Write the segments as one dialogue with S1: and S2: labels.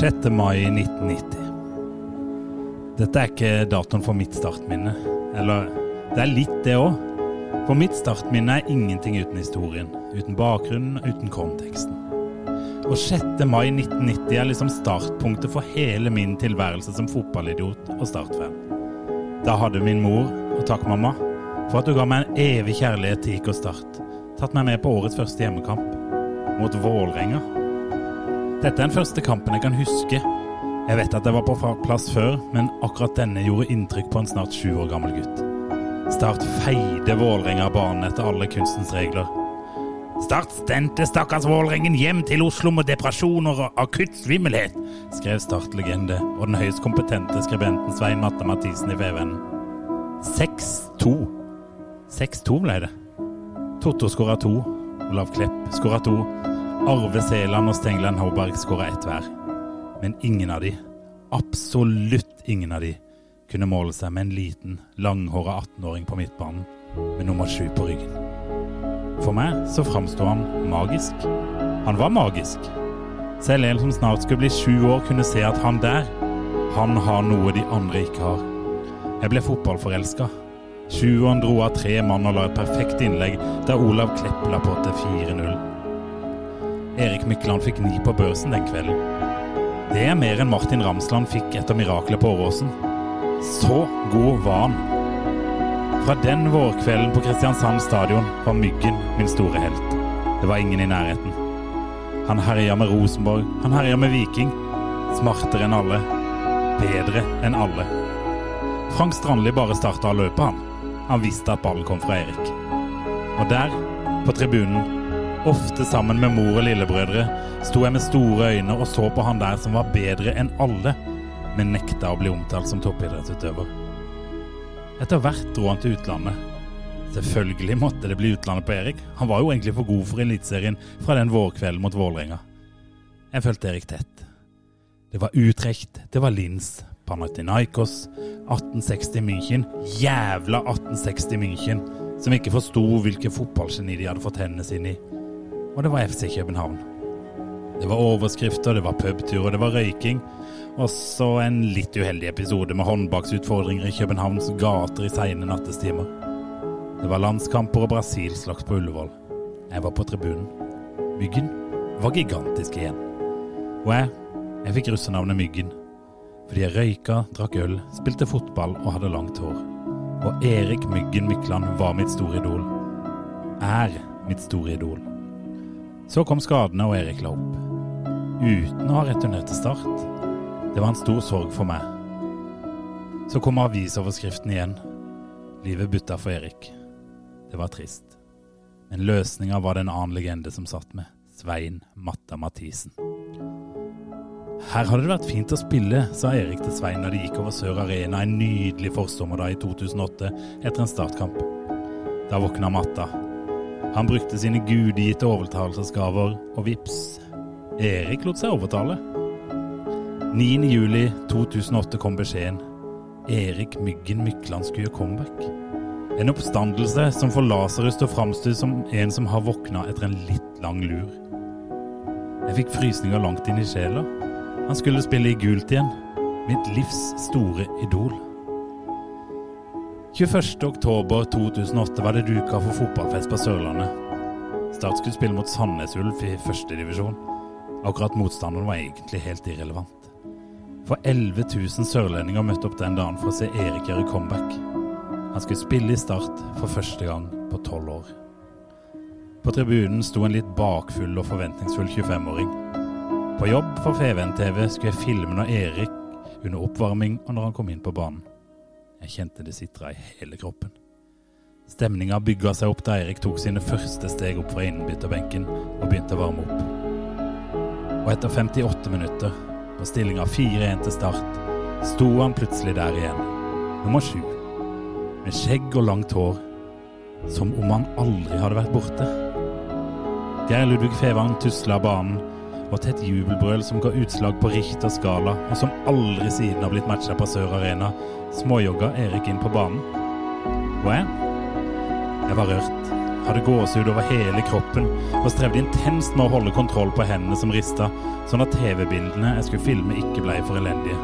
S1: 6. mai 1990. Dette er ikke datoen for mitt startminne. Eller det er litt, det òg. For mitt startminne er ingenting uten historien. Uten bakgrunnen, uten konteksten. Og 6. mai 1990 er liksom startpunktet for hele min tilværelse som fotballidiot og startfan. Da hadde min mor, og takk mamma, for at du ga meg en evig kjærlighet til IK Start, tatt meg med på årets første hjemmekamp mot Vålerenga dette er den første kampen jeg kan huske. Jeg vet at jeg var på plass før, men akkurat denne gjorde inntrykk på en snart sju år gammel gutt. Start feide Vålerenga banen etter alle kunstens regler. Start stendte stakkars Vålerengen hjem til Oslo med depresjoner og akutt svimmelhet, skrev Start-legende og den høyest kompetente skribenten Svein Matte Mathisen i VVN 6-2. 6-2 ble det. Totto skåra to. Olav Klepp skåra to. Arve Seland og Stengland Håberg skåra ett hver. Men ingen av de, absolutt ingen av de, kunne måle seg med en liten, langhåra 18-åring på midtbanen med nummer sju på ryggen. For meg så framsto han magisk. Han var magisk. Selv en som snart skulle bli sju år, kunne se at han der, han har noe de andre ikke har. Jeg ble fotballforelska. Sjueren dro av tre mann og la et perfekt innlegg da Olav Klepp la på til 4-0. Erik Mykland fikk ni på børsen den kvelden. Det er mer enn Martin Ramsland fikk etter miraklet på Åråsen. Så god var han. Fra den vårkvelden på Kristiansand stadion var Myggen min store helt. Det var ingen i nærheten. Han herja med Rosenborg, han herja med Viking. Smartere enn alle. Bedre enn alle. Frank Strandli bare starta å løpe, han. Han visste at ballen kom fra Erik. Og der, på tribunen, ofte sammen med mor og lillebrødre, sto jeg med store øyne og så på han der som var bedre enn alle, men nekta å bli omtalt som toppidrettsutøver. Etter hvert dro han til utlandet. Selvfølgelig måtte det bli utlandet på Erik. Han var jo egentlig for god for Eliteserien fra den vårkvelden mot Vålerenga. Jeg fulgte Erik tett. Det var Utrecht, det var Linz, Panathinaikos, 1860 München, jævla 1860 München, som ikke forsto hvilke fotballgeni de hadde fått hendene sine i. Og det var FC København. Det var overskrifter, det var pubturer, det var røyking. Og så en litt uheldig episode med håndbaksutfordringer i Københavns gater i seine nattestimer. Det var landskamper og brasilslaks på Ullevål. Jeg var på tribunen. Myggen var gigantisk igjen. Og jeg, jeg fikk russenavnet Myggen. Fordi jeg røyka, drakk øl, spilte fotball og hadde langt hår. Og Erik Myggen Mykland var mitt store idol. Er mitt store idol. Så kom skadene, og Erik la opp. Uten å ha returnert til start. Det var en stor sorg for meg. Så kom avisoverskriften igjen. Livet butta for Erik. Det var trist. Men løsninga var det en annen legende som satt med. Svein Matta Mathisen. Her hadde det vært fint å spille, sa Erik til Svein da de gikk over Sør Arena en nydelig forsommerdag i 2008 etter en startkamp. Da våkna Matta. Han brukte sine gudegitte overtalelsesgaver, og vips, Erik lot seg overtale. 9. juli 2008 kom beskjeden. Erik Myggen Mykland skulle gjøre comeback. En oppstandelse som får Lasarus til å framstå som en som har våkna etter en litt lang lur. Jeg fikk frysninger langt inn i sjela. Han skulle spille i gult igjen. Mitt livs store idol. 21. oktober 2008 var det duka for fotballfest på Sørlandet. Start skulle spille mot Sandnes Ulf i førstedivisjon. Akkurat motstanderen var egentlig helt irrelevant. For 11 000 sørlendinger møtte opp den dagen for å se Erik gjøre comeback. Han skulle spille i Start for første gang på tolv år. På tribunen sto en litt bakfull og forventningsfull 25-åring. På jobb for FVN-TV skulle jeg filme når Erik under oppvarming og når han kom inn på banen. Jeg kjente det sitra i hele kroppen. Stemninga bygga seg opp da Erik tok sine første steg opp fra innbytterbenken og begynte å varme opp. Og etter 58 minutter, på stillinga 4-1 til start, sto han plutselig der igjen, nummer sju, med skjegg og langt hår, som om han aldri hadde vært borte. Geir Ludvig Fevang tusla banen, og til et jubelbrøl som ga utslag på Richter skala, og som aldri siden har blitt matcha på Sør Arena, småjogga Erik inn på banen. Og jeg? Jeg var rørt, hadde gåsehud over hele kroppen og strevde intenst med å holde kontroll på hendene som rista, sånn at TV-bildene jeg skulle filme, ikke blei for elendige.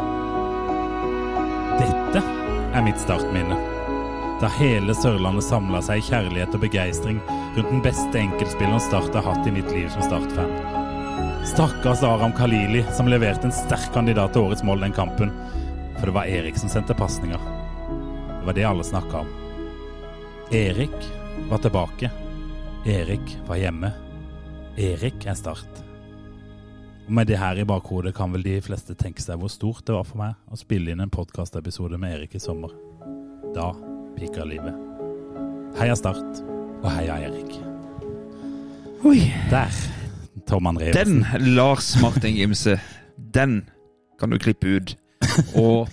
S1: Dette er mitt startminne. Da hele Sørlandet samla seg i kjærlighet og begeistring rundt den beste enkeltspilleren Start har hatt i mitt liv som Start-fan. Stakkars Aram Khalili, som leverte en sterk kandidat til årets mål den kampen. For det var Erik som sendte pasninger. Det var det alle snakka om. Erik var tilbake. Erik var hjemme. Erik er Start. Og med det her i bakhodet kan vel de fleste tenke seg hvor stort det var for meg å spille inn en podkastepisode med Erik i sommer. Da pika livet. Heia Start, og heia Erik.
S2: Oi.
S1: Der, Tom André
S2: Den, Lars Martin Gimse, den kan du klippe ut. Og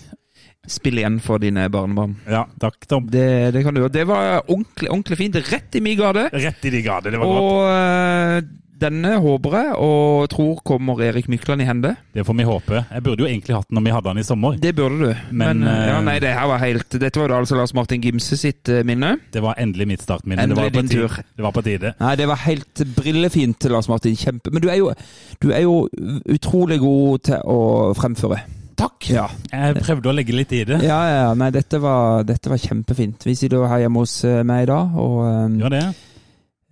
S2: spille igjen for dine barnebarn.
S1: Ja, takk, Tom.
S2: Det, det kan du gjøre. Det var ordentlig, ordentlig fint. Rett i min gate.
S1: Rett i din grader. Det var godt.
S2: Og eh, denne håper jeg og tror kommer Erik Mykland i hende.
S1: Det får vi håpe. Jeg burde jo egentlig hatt den når vi hadde den i sommer.
S2: Det burde du.
S1: Men,
S2: Men, eh, ja,
S1: eh,
S2: nei, det her var helt Dette var da altså Lars Martin Gimse sitt eh, minne.
S1: Det var endelig mitt startminne. Det
S2: Endelig
S1: var,
S2: din tur.
S1: det var på tide.
S2: Nei, det var helt brillefint, Lars Martin. Kjempe. Men du er jo, du er jo utrolig god til å fremføre.
S1: Takk!
S2: Ja.
S1: Jeg prøvde å legge litt i det.
S2: Ja, ja, ja. Nei, dette var, dette var kjempefint. Vi sitter her hjemme hos eh, meg i dag, og eh,
S1: Gjør det.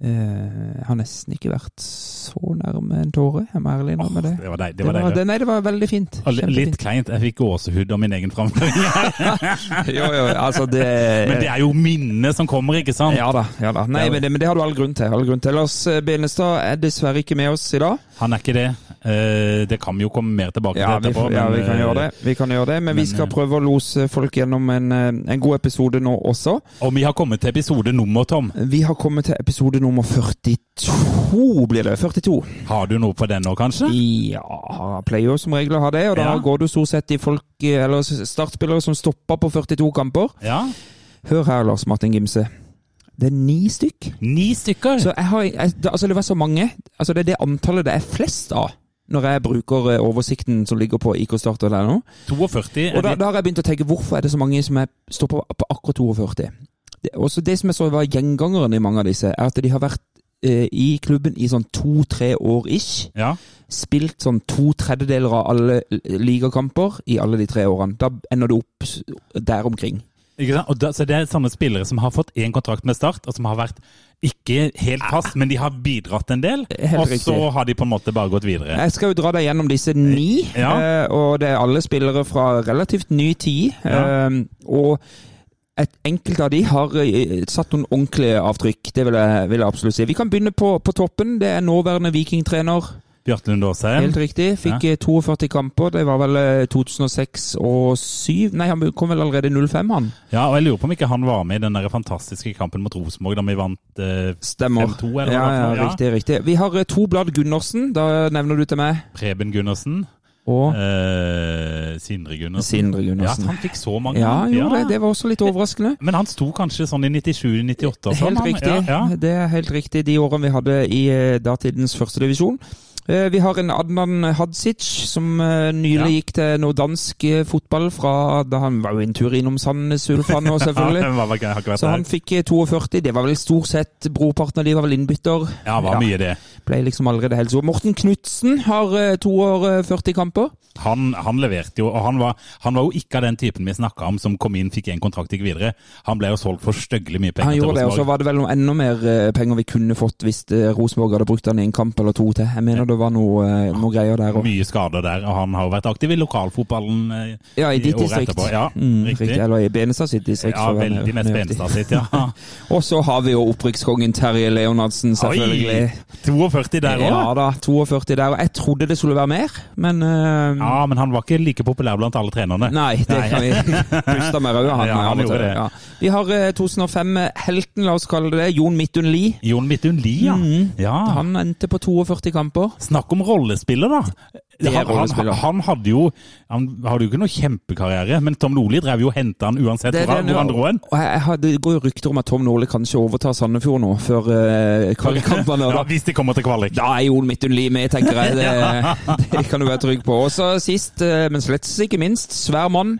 S2: Eh, jeg har nesten ikke vært så nærme en tåre. Jeg må ærlig innrømme det.
S1: Det var deg.
S2: Det
S1: Det var
S2: var, det, nei, det var veldig fint.
S1: Kjempefint. litt kleint. Jeg fikk gåsehud av min egen framføring.
S2: Jo, jo, altså det
S1: Men det er jo minnet som kommer, ikke sant?
S2: Ja da. ja da. Nei, men det, men det har du all grunn til. All grunn til. Lars eh, Benestad er dessverre ikke med oss i dag.
S1: Han er ikke det. Eh, Det kan vi jo komme mer tilbake
S2: Ja,
S1: til etterpå.
S2: Vi, ja,
S1: men,
S2: vi kan
S1: eh,
S2: gjøre det. Vi kan gjøre det, Men vi skal
S1: eh,
S2: prøve å lose folk gjennom en, eh, en god episode nå også.
S1: Og vi har kommet til episode nummer, Tom.
S2: Vi har kommet til episode nummer 42, blir det. 42.
S1: Har du noe på den nå, kanskje?
S2: Ja, pleier jo som regel å ha det, og da
S1: Ja.
S2: går du stort sett i folk, eh, eller startspillere som stopper på 42 kamper.
S1: Ja.
S2: Hør her, Lars Martin Gimse. Det er ni stykk.
S1: Ni stykker!
S2: Så jeg har, jeg, altså det var så mange. Altså det er det antallet det er flest av. Når jeg bruker eh, oversikten som ligger på IK-start.no.
S1: 42.
S2: Og da, da har jeg begynt å tenke hvorfor er det så mange som er, står på, på akkurat 42. Det, også det som jeg så var gjengangeren i mange av disse, er at de har vært eh, i klubben i sånn to-tre år ish.
S1: Ja.
S2: Spilt sånn to tredjedeler av alle ligakamper i alle de tre årene. Da ender du opp der omkring.
S1: Da, så Det er sånne spillere som har fått én kontrakt med Start, og som har vært ikke helt fast, men de har bidratt en del.
S2: Helt
S1: og så har de på en måte bare gått videre.
S2: Jeg skal jo dra deg gjennom disse ni,
S1: Ja.
S2: eh, og det er alle spillere fra relativt ny tid.
S1: Ja.
S2: eh, og et enkelt av de har eh, satt noen ordentlige avtrykk, det vil jeg, vil jeg absolutt si. Vi kan begynne på, på toppen. Det er nåværende vikingtrener.
S1: Bjarte Lund Aasheim.
S2: Helt riktig. Fikk ja. 42 kamper. Det var vel eh, 2006 og 2007. Nei, han kom vel allerede i 05, han.
S1: Ja, og jeg lurer på om ikke han var med i den der fantastiske kampen mot Rosenborg da vi vant eh, 5-2, eller
S2: ja, ja.
S1: Ja.
S2: riktig, riktig. Vi har eh, to blad Gundersen. Da nevner du til meg.
S1: Preben Gundersen.
S2: Og
S1: eh, Sindre Gundersen.
S2: Sindre Gundersen.
S1: Ja, han fikk så mange.
S2: Ja, jo,
S1: Ja.
S2: det. Det var også litt overraskende.
S1: Men han sto kanskje sånn i 97-98 sånn?
S2: Helt
S1: han.
S2: riktig.
S1: Ja.
S2: Det er helt riktig. De årene vi hadde i eh, datidens førstedivisjon. Vi har en Adnan Hadzic som eh, nylig
S1: Ja.
S2: gikk til noe dansk eh, fotball fra da han var jo en tur innom Sandnes Ulf, han òg, selvfølgelig.
S1: Ja,
S2: Så han fikk eh, 42. Det var vel stort sett brorparten av de var vel innbytter.
S1: Ja, var mye det.
S2: Ble liksom allerede helt så. Morten Knutsen har eh, to år eh, 40 kamper.
S1: Han, han leverte jo, og han var, han var jo ikke av den typen vi snakka om som kom inn, fikk en kontrakt, gikk videre. Han ble jo solgt for styggelig mye penger
S2: Han gjorde det, og så var det vel noe enda mer eh, penger vi kunne fått hvis eh, Rosenborg hadde brukt han i en kamp eller to til. Jeg mener det var noe, eh, noe greier der òg.
S1: Mye skader der, og han har jo vært aktiv i lokalfotballen eh,
S2: Ja, i ditt distrikt.
S1: etterpå. Ja,
S2: Mm,
S1: riktig.
S2: riktig. Eller i Benestad sitt distrikt.
S1: Ja, veldig mest benestad sitt, ja.
S2: Og så har vi jo opprykkskongen Terje Leonardsen, selvfølgelig.
S1: Oi! 42 der òg.
S2: Ja da, 42 der. Og jeg trodde det skulle være mer, men uh,
S1: Ja, men han var ikke like populær blant alle trenerne.
S2: Nei, det
S1: Nei.
S2: kan vi puste med røde, han.
S1: Ja, han gjorde det.
S2: Ja. Vi har eh, 2005-helten, la oss kalle det. Jon Midtun Lie.
S1: Jon Midtun Lie, ja.
S2: Mm,
S1: ja.
S2: Han endte på 42 kamper.
S1: Snakk om rollespiller, da. Han. Han, han hadde jo Han hadde jo ikke noe kjempekarriere, men Tom Nordli drev jo og henta han uansett
S2: Det
S1: hvor,
S2: det
S1: hvor han dro hen.
S2: Og jeg, jeg det går jo rykter om at Tom Nordli kanskje overtar Sandefjord nå, før uh, kvalikkampene.
S1: Ja, hvis de kommer til kvalik.
S2: Da er Jon Midtun Lie med, tenker jeg. Det, det kan du være trygg på. Og så sist, eh, men slett ikke minst, svær mann.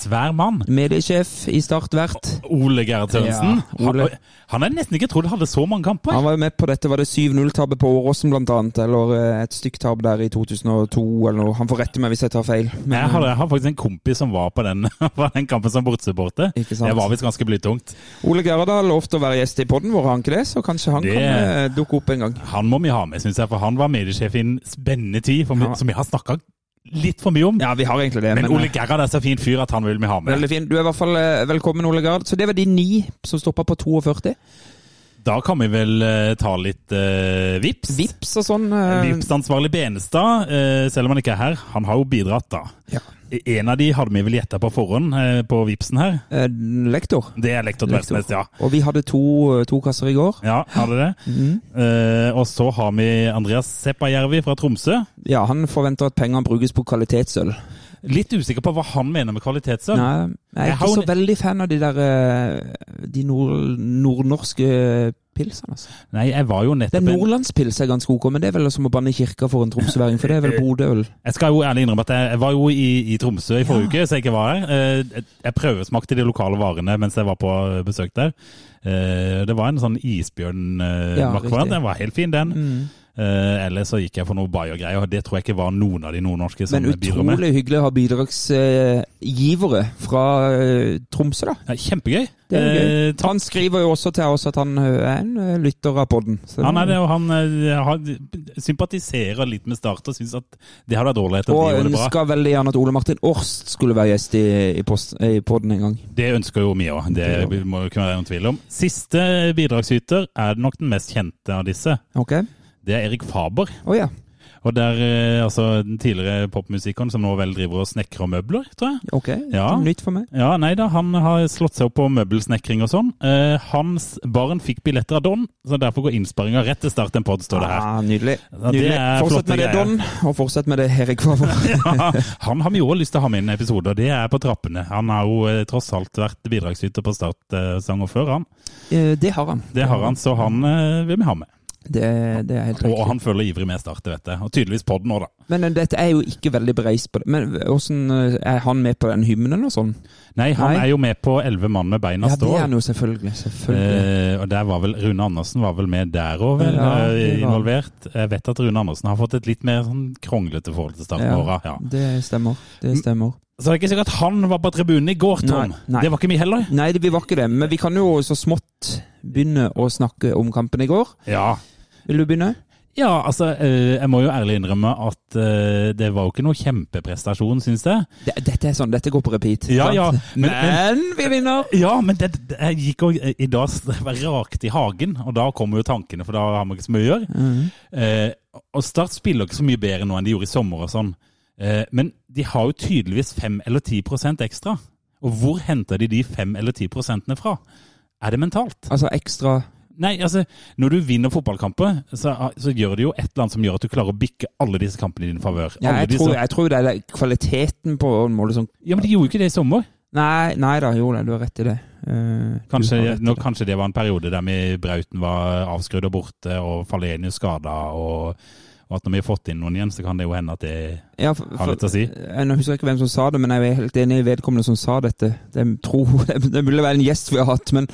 S1: Svær mann.
S2: Mediesjef i Start Vert.
S1: Ole Gerhard Sørensen.
S2: Ja, Ole.
S1: Han, har nesten ikke trodd hadde så mange kamper.
S2: Han var jo med på dette, var det 7-0-tabet på Åråsen annet, eller eh, et stygt-tap der i 2002, eller noe. Han får rette meg hvis jeg tar feil. Men,
S1: jeg, har, jeg har faktisk en kompis som var på den, den kampen som bortsupporter. Det var visst ganske blytungt.
S2: Ole Gerhard har lovt å være gjest i podden vår, har han ikke det? Så kanskje han
S1: Det-
S2: kan eh, dukke opp en gang.
S1: Han må vi ha med, syns jeg, for han var mediesjef i en spennende tid, for vi,
S2: Ja.
S1: som vi har snakka litt for mye om.
S2: Ja, vi har egentlig det.
S1: men,
S2: Men,
S1: Ole
S2: eh,
S1: Gerhard er så fin fyr at han vil vi ha med.
S2: Veldig fin. Du er i hvert fall eh, velkommen, Ole Gerhard. Så det var de ni som stoppa på 42.
S1: Da kan vi vel uh, ta litt uh, vips.
S2: Vips og sånn. Uh...
S1: Vipsansvarlig Benestad, selv om han ikke er her, han har jo bidratt, da.
S2: Ja.
S1: En av de hadde vi vel gjetta på forhånd på Vipsen her.
S2: lektor.
S1: Det er lektor. Tversnes, ja.
S2: Og vi hadde to, to kasser i går.
S1: Ja, hadde det. Mm. Og så har vi Andreas Seppajärvi fra Tromsø.
S2: Ja, han forventer at pengene brukes på kvalitetsøl.
S1: Litt usikker på hva han mener med kvalitetsøl.
S2: Nei, jeg er
S1: Jeg
S2: ikke så veldig fan av de der eh, De nord, nordnorske pilsene. Altså.
S1: Nei, jeg var jo nettopp Den
S2: nordlandspils er ganske ok, men det er vel som å banne kirka for en tromsøværing, for det er vel Bodø-øl.
S1: Jeg skal jo ærlig innrømme at jeg, var jo i, i Tromsø i forrige uke, så jeg ikke var her. Eh, Jeg, prøvesmakte de lokale varene mens jeg var på besøk der. Eh, Det var en sånn
S2: Ja,
S1: isbjørn-makkvariant. den var helt fin, den.
S2: Mm.
S1: Eh, Ellers så gikk jeg for noe Bayer-greier, det tror jeg ikke var noen av de nordnorske som
S2: Men utrolig hyggelig å ha bidragsgivere fra eh, Tromsø, da.
S1: Ja, kjempegøy. Eh.
S2: Han skriver jo også til oss at han er en lytter av podden.
S1: Han er det, og han han sympatiserer litt med Start og syns at det hadde vært ålreit.
S2: Og ønsker veldig gjerne at Ole Martin Årst skulle være gjest i, i, post, i podden en gang.
S1: det ønsker jo vi òg, det må jo kunne være noen tvil om. Siste bidragsyter er nok den mest kjente av disse.
S2: Ok?
S1: Det er Erik Faber.
S2: Oh, ja.
S1: Og der, er altså Den tidligere popmusikeren som nå vel driver og snekrer møbler, tror jeg.
S2: Ok.
S1: Ja.
S2: Nytt for meg.
S1: Ja, nei da, Han har slått seg opp på møbelsnekring og sånn. Eh, hans barn fikk billetter av Don, så derfor går innsparinga rett til Start en pod, står det her.
S2: Ah, nydelig.
S1: Ja,
S2: nydelig. Fortsett med det. Don, og fortsett med det, Erik Favor.
S1: Ja, han har vi òg lyst til å ha med i en episode, og det er på trappene. Han har jo eh, tross alt vært bidragsyter på Start-sanger før, han.
S2: Eh, det har han.
S1: Det har han, så han eh, vil vi ha med.
S2: Det, det er helt
S1: Og han følger ivrig med Start, vet jeg. Og tydeligvis podden nå, da.
S2: Men dette er jo ikke veldig bereist på det. Men hvordan eh, er han med på den hymnen og sånn?
S1: Nei, han
S2: Nei.
S1: er jo med på Elleve mann med beina
S2: Ja, det er han jo selvfølgelig. selvfølgelig.
S1: Eh, og der var vel Rune Andersen var vel med der òg, vel,
S2: Ja,
S1: eh, involvert. Jeg vet at Rune Andersen har fått et litt mer sånn kronglete forhold til starten av året Ja.
S2: Det stemmer. Det stemmer.
S1: Så det er ikke sikkert han var på tribunen i går, Tom.
S2: Nei, nei.
S1: Det var ikke vi heller.
S2: Nei, det, vi var ikke det. Men vi kan jo så smått begynne å snakke om kampen i går.
S1: Ja.
S2: Vil du begynne?
S1: Ja, altså, eh, jeg må jo ærlig innrømme at eh, det var jo ikke noe kjempeprestasjon, syns jeg.
S2: Dette er sånn, dette går på repeat.
S1: Ja, ja, men-
S2: Men, vi vinner!
S1: Ja, men det, jeg gikk og, i dag rakt i hagen, og da kommer jo tankene, for da har man ikke så mye å gjøre.
S2: Mm.
S1: Eh, og Start spiller ikke så mye bedre nå enn de gjorde i sommer og sånn. Eh, men de har jo tydeligvis 5 eller 10% ekstra. Og hvor henter de de 5 eller 10 prosentene fra? Er det mentalt?
S2: Altså ekstra
S1: Nei, altså, når du vinner fotballkamper, så, så gjør det jo et eller annet som gjør at du klarer å bikke alle disse kampene i din favør.
S2: ja, jeg,
S1: disse-
S2: tror, jeg tror det er kvaliteten på en måte som
S1: Ja, men de gjorde jo ikke det i sommer.
S2: Nei, nei da, jo, da, du har rett i det. Uh,
S1: Kanskje,
S2: rett i
S1: nå,
S2: det.
S1: kanskje det var en periode der vi, Brauten var avskrudd og borte, og Falenius skada, og, og at når vi har fått inn noen igjen, så kan det jo hende at det
S2: Ja, for,
S1: har litt å si.
S2: Jeg husker ikke hvem som sa det, men jeg er helt enig i vedkommende som sa dette. Det, tror, det, det ville være en gjest vi har hatt, men,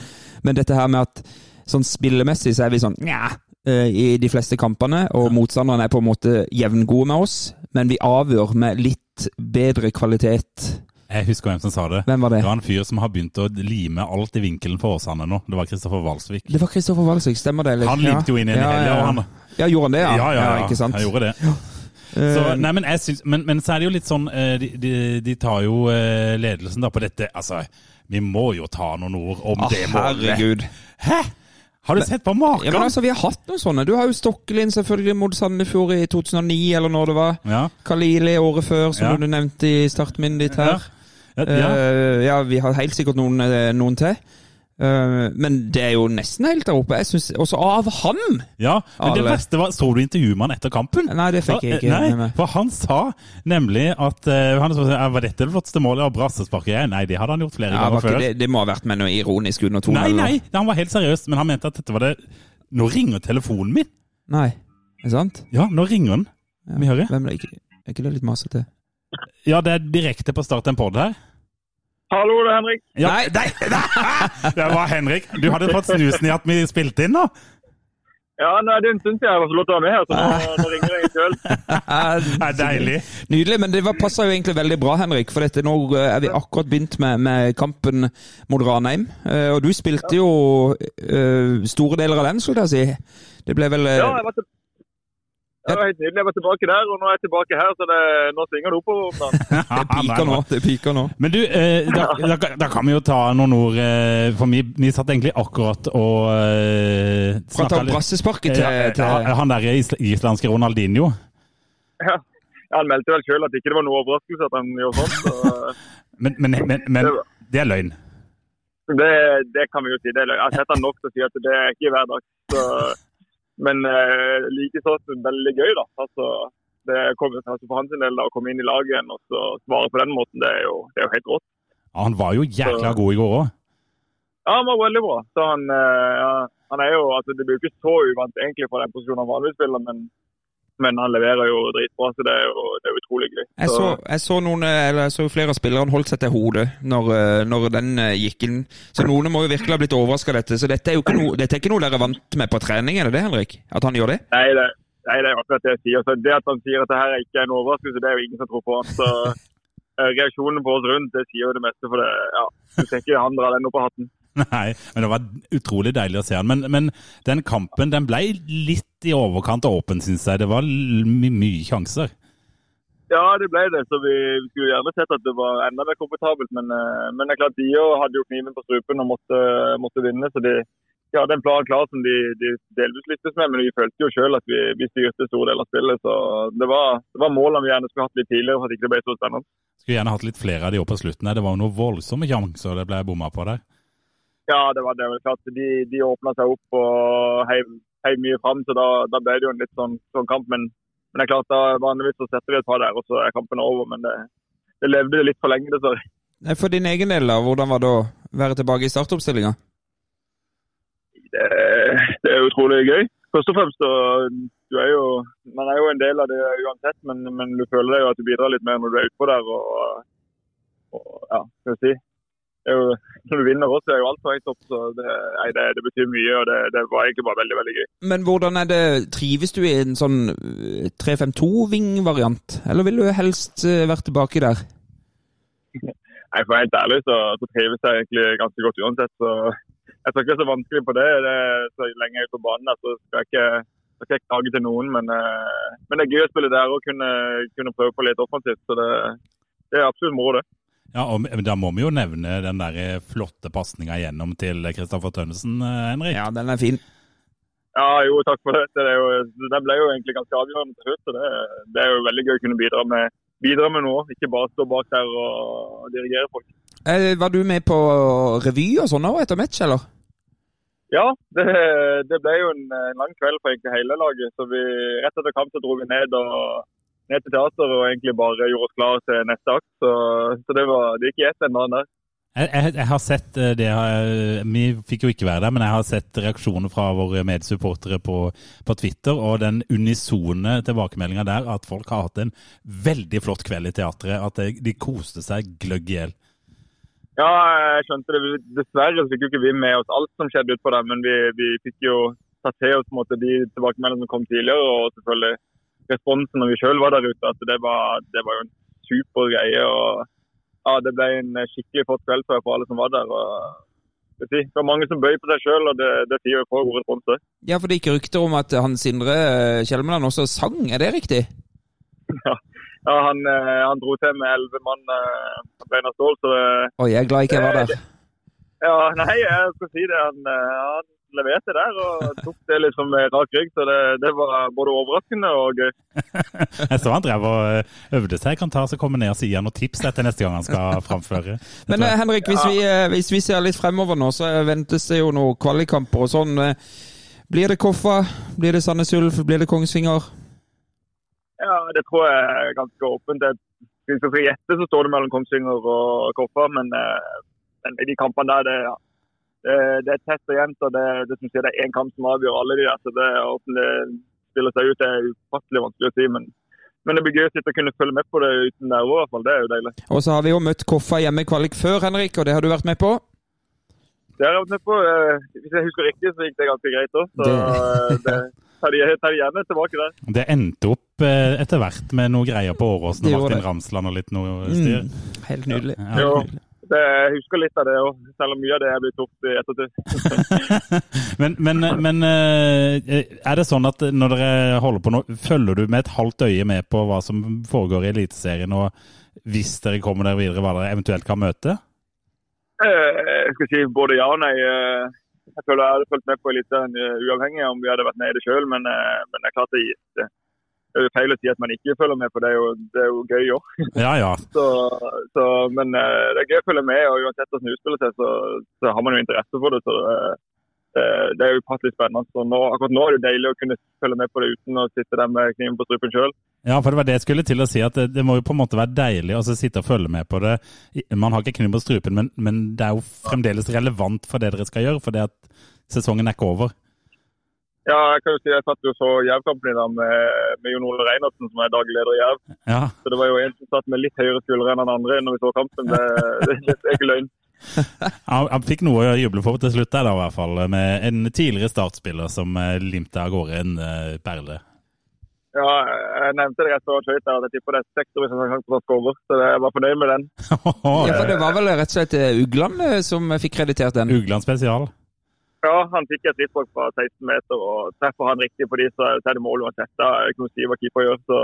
S2: men dette her med at sånn spillemessig så er vi sånn nja eh, i de fleste kampene, og motstanderne er på en måte jevngode med oss, men vi avgjør med litt bedre kvalitet.
S1: Jeg husker hvem som sa det.
S2: Hvem var det?
S1: Det var en fyr som har begynt å lime alt i vinkelen for Åsane nå. Det var Kristoffer Walsvik.
S2: Det var Kristoffer Walsvik, stemmer det? eller?
S1: Han limte jo inn i
S2: Ja,
S1: hele,
S2: ja,
S1: han,
S2: Ja, gjorde han det, ja?
S1: Ja, ja, ja.
S2: ikke sant?
S1: Jeg gjorde det.
S2: Eh,
S1: Så, nei, men, syns, men, men så er det jo litt sånn eh, De, de, de tar jo eh, ledelsen da på dette. Altså, vi må jo ta noen ord om
S2: ah,
S1: det målet.
S2: herregud.
S1: Hæ? Har du sett på maken?
S2: Ja, men altså, Vi har hatt noen sånne. Du har jo Stokkelin selvfølgelig mot Sandefjord i 2009, eller når det var.
S1: Ja.
S2: Kalili året før, som
S1: Ja.
S2: du nevnte i startminnet ditt her.
S1: Ja. Ja.
S2: Uh, ja, vi har helt sikkert noen, eh, noen til. Eh, men det er jo nesten helt der oppe. Jeg synes, Også av han!
S1: ja. Men det
S2: Alle.
S1: beste var Så du intervjuet han etter kampen?
S2: Nei, det fikk jeg ikke med
S1: Nei, for han sa nemlig at uh, han, sa, Var dette det flotteste målet av brassesparket? jeg?» Nei, det hadde han gjort flere
S2: Ja,
S1: ganger før.
S2: det, det må ha vært med noe ironisk under tonen?
S1: Nei,
S2: eller
S1: nei, han var helt seriøs, men han mente at dette var det Nå ringer telefonen min!
S2: Nei. Er det sant?
S1: Ja, nå ringer den.
S2: Ja.
S1: Vi hører.
S2: Hvem er, ikke, er ikke det litt masete?
S1: Ja, det er direkte på start en pod her.
S3: Hallo, det er Henrik.
S1: Ja,
S2: Nei.
S1: nei, nei. Det var Henrik. Du hadde fått snusen i at vi spilte inn nå?
S3: Ja, nei, det er en stund siden jeg har fått lov til å være med her, så nå, nå ringer jeg sjøl.
S1: Det er deilig.
S2: Nydelig, men det var- passer jo egentlig veldig bra, Henrik. For dette, nå eh, er vi akkurat begynt med, med kampen mot Ranheim. Eh, Og du spilte jo uh, store deler av den, skulle jeg si. Det ble vel uh...
S3: Ja, jeg var, til... det var helt nydelig. Jeg var tilbake der, og nå er jeg tilbake her, så det... nå svinger det oppover. om.
S2: Det piker nå. Det piker nå.
S1: Men du, eh, da, da, da kan vi jo ta noen ord, eh, for vi, vi satt egentlig akkurat og eh,
S2: Fra ta
S1: snakket litt-
S2: brassesparket til,
S1: Ja,
S2: til
S1: Han der is islandske Ronaldinho.
S3: Ja. Han meldte vel sjøl at ikke det var noe overraskelse at han gjorde sånt. Så...
S1: Men, men, men, men det er løgn.
S3: Det, det kan vi jo si. Det er løgn. Jeg har sett han nok til å si at det er ikke hver dag. Så... Men eh, like sånn veldig gøy, da. Altså, det kommer altså for hans del da, å komme inn i laget igjen og så svare på den måten, det er jo, det er jo helt rått.
S1: Ja, han var jo jækla god i går òg.
S3: Ja, han var veldig bra. Så han, eh, han er jo, altså Det blir jo ikke så uvant egentlig fra den posisjonen han vanligvis spiller, men, men han leverer jo dritbra, så det er jo, det er utrolig gøy.
S2: Jeg så, jeg så noen, eller jeg så flere av spillerne holdt seg til hodet når, eh, når den eh, gikk inn. Så noen må jo virkelig ha blitt overraska av dette. Så dette er jo ikke noe, dette er ikke noe dere er vant med på trening, er det det, Henrik? At han gjør det?
S3: Nei, det, nei, det er akkurat det jeg sier. Så det at han sier at det her ikke er en overraskelse, det er jo ingen som tror på han. Så eh, reaksjonen på oss rundt, det sier jo det meste. For det, ja, du tenker han drar den opp av hatten.
S1: Nei, men det var utrolig deilig å se han. Men, men den kampen den ble litt i overkant åpen, syns jeg. Det var my mye sjanser.
S3: Ja, det ble det. Så vi, vi skulle gjerne sett at det var enda mer komfortabelt. Men, eh, men det er klart, de hadde jo kniven på strupen og måtte, måtte vinne. Så de, de hadde en plan klar som de, de delvis lyktes med. Men vi følte jo sjøl at vi, vi styrte store deler av spillet. Så det var, det var målene vi gjerne skulle hatt litt tidligere for at ikke det ble så spennende.
S1: Skulle gjerne hatt litt flere av de oppe på slutten. Det var jo noen voldsomme sjanser det ble bomma på der.
S3: Ja, det var det. klart. De, de åpna seg opp og heiv, heiv mye fram, så da, da ble det jo en litt sånn, sånn kamp. Men, men det er klart, da vanligvis så setter vi et par der, og så er kampen over. Men det, det levde litt for lenge, dessverre.
S2: For din egen del, da, hvordan var det å være tilbake i startoppstillinga?
S3: Det, det er utrolig gøy. Først og fremst så du er jo, Man er jo en del av det uansett, men, men du føler jo at du bidrar litt mer når du er utpå der. og, og ja, skal vi si. Det er jo, når du vinner også, er jo alt på høyt opp. så det, nei, det, det betyr mye, og det, det var egentlig bare veldig veldig gøy.
S2: Men hvordan er det Trives du i en sånn eh, 3-5-2-ving-variant? Eller vil du helst være vært tilbake der?
S3: Nei, For være helt ærlig så, så trives jeg egentlig ganske godt uansett. så Jeg skal ikke være så vanskelig på det. det så lenge jeg er på banen der, så skal jeg ikke, skal ikke klage til noen. Men, eh, men det er gøy å spille der og kunne, kunne prøve på litt offensivt. Så det, det er absolutt moro, det.
S1: Ja, og Da må vi jo nevne den der flotte pasninga igjennom til Kristoffer Tønnesen, eh, Henrik.
S2: Ja, den er fin.
S3: Ja, jo, takk for det. Det, er jo, det ble jo egentlig ganske avgjørende til slutt. så Det, det er jo veldig gøy å kunne bidra med, bidra med noe, ikke bare stå bak der og dirigere folk.
S2: Eh, var du med på revy og sånn òg etter match, eller?
S3: Ja, det, det ble jo en, en lang kveld for egentlig hele laget. så vi, Rett etter kamp så dro vi ned, og, ned til teateret og egentlig bare gjorde oss klare til neste akt. Så, så det, var, det gikk i ett den dagen der.
S1: Jeg, jeg, jeg har sett eh, det Vi fikk jo ikke være der, men jeg har sett reaksjoner fra våre medsupportere på, på Twitter, og den unisone tilbakemeldinga der at folk har hatt en veldig flott kveld i teatret. At de, de koste seg gløgg i hjel.
S3: Ja, jeg skjønte det. Dessverre så fikk jo ikke vi med oss alt som skjedde utpå der, men vi, vi fikk jo tatt til oss måte, de tilbakemeldingene som kom tidligere, og selvfølgelig responsen når vi sjøl var der ute. at det var, det var jo en super greie. og ja, Det ble en skikkelig flott kveld for alle som var der. og det var mange som bøy på seg sjøl, og det, det sier jo på god respons. det.
S2: Ja, for det gikk rykter om at han Sindre eh, Kjelmeland også sang, er det riktig?
S3: Ja, han, eh, han dro til med elleve mann eh, på beina stål, så det,
S2: Oi, jeg er glad ikke jeg var der.
S3: Ja, nei, jeg skal si det. Han, eh, han leverte der og tok det litt med rak rygg, så det, det var både overraskende og gøy.
S1: Jeg så han drev og eh, øvde seg. Kan ta så komme ned og si noen tips etter neste gang han skal framføre.
S2: Men eh, Henrik, hvis vi, eh, hvis vi ser litt fremover nå, så ventes det jo noen kvalikkamper og sånn. Blir det Koffa? Blir det Sandnes Ulf? Blir det Kongsvinger?
S3: Ja, det tror jeg er ganske åpent. Det, hvis vi skal gjette, så står det mellom Kongsvinger og Koffa, men, men i de kampene der det, ja, det, det er tett og jevnt. og Det, det, det er én kamp som avgjør alle de der. så det Hvordan det spiller seg ut, det er ufattelig vanskelig å si. men men det blir gøy å sitte og kunne følge med på det uten nerver. i hvert fall. Det er jo deilig.
S2: Og så har vi jo møtt Koffa hjemme i kvalik før, Henrik, og det har du vært med på?
S3: Det har jeg vært med på. Eh, Hvis jeg husker riktig, så gikk det ganske greit òg. Så
S2: Det-
S3: eh, det tar de, tar de gjerne tilbake der.
S1: Det endte opp eh, etter hvert med noe greier på Åråsen og Martin
S2: det.
S1: Ramsland og litt noe styr.
S2: Mm, helt nydelig.
S1: Ja.
S2: Helt nydelig.
S3: Det, jeg husker litt av det òg, selv om mye av det er blitt gjort i ettertid.
S1: Men, men, men eh, er det sånn at når dere holder på nå, følger du med et halvt øye med på hva som foregår i Eliteserien, og hvis dere kommer dere videre, hva dere eventuelt kan møte?
S3: Eh, Jeg skal si både ja og nei. Eh, Jeg føler jeg hadde fulgt med på Eliteserien uavhengig av om vi hadde vært nede sjøl, men, men det er klart det, det er feil å si at man ikke følger med, for det er jo, det er jo gøy òg.
S1: Ja, ja.
S3: Så, så, men eh, det er gøy å følge med, og uansett hvordan det utspiller seg, så, så har man jo interesse for det. så det, det, det er passelig spennende. Så nå, akkurat nå er det jo deilig å kunne følge med på det uten å sitte der med kniven på strupen sjøl.
S1: Ja, for det var det jeg skulle til å si, at det, det må jo på en måte være deilig å sitte og følge med på det. Man har ikke kniven på strupen, men, men det er jo fremdeles relevant for det dere skal gjøre, for det at sesongen er ikke over.
S3: Ja, jeg kan jo si jeg satt jo så Jerv-kampen i dag med, med Jon Ole Reinertsen, som er daglig leder i Jerv.
S1: Ja,
S3: Så det var jo en som satt med litt høyere skuldre enn den andre når vi så kampen. Det, det, det er ikke løgn.
S1: han, han fikk noe å juble for til slutt der, da, i hvert fall, med en tidligere startspiller som eh, limte av gårde en eh, perle.
S3: Ja, jeg nevnte det rett høyt der, at jeg tipper det er sektor siden han skårer. Så jeg var fornøyd med den.
S2: Ja, for det var vel rett og slett eh, Ugland som fikk kreditert den?
S1: Ugland spesial.
S3: Ja, han fikk et frispark fra 16 meter, og treffer han riktig på de, så er det mål uansett. Å si hva. Så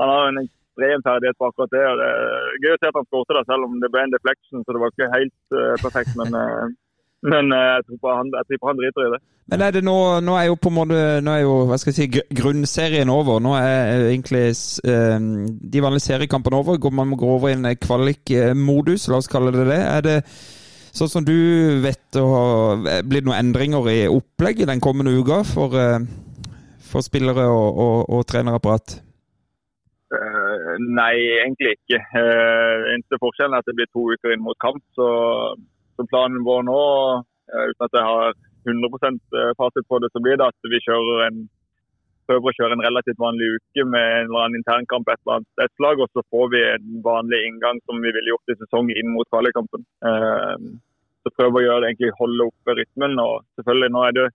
S3: han har en ekstrem ferdighet på akkurat det. og Det er gøy å se at han skåret selv om det ble en deflection, så det var ikke helt uh, perfekt. Men, Uh, men eh, jeg, tror han, jeg tipper han driter i det.
S2: Men er det nå, nå er jo på en måte Nå er jo hva skal jeg si, grunnserien over. Nå er egentlig eh, de vanlige seriekampene over. Man må gå over i en kvalik-modus, la oss kalle det det. Er det sånn som du vet og Blir det noen endringer i opplegget den kommende uka for, eh, for spillere og, og, og trenerapparat?
S3: Uh, nei, egentlig ikke. Uh, eneste forskjellen er at det blir to uker inn mot kamp. Så, så planen vår nå, uh, uten at jeg har 100 fasit på det, så blir det at vi kjører en prøver å kjøre en relativt vanlig uke med en eller annen internkamp et eller annet slag og så får vi en vanlig inngang som vi ville gjort i sesong inn mot kvalikkampen. Uh, så prøver å gjøre det egentlig holde oppe rytmen. og selvfølgelig nå er det,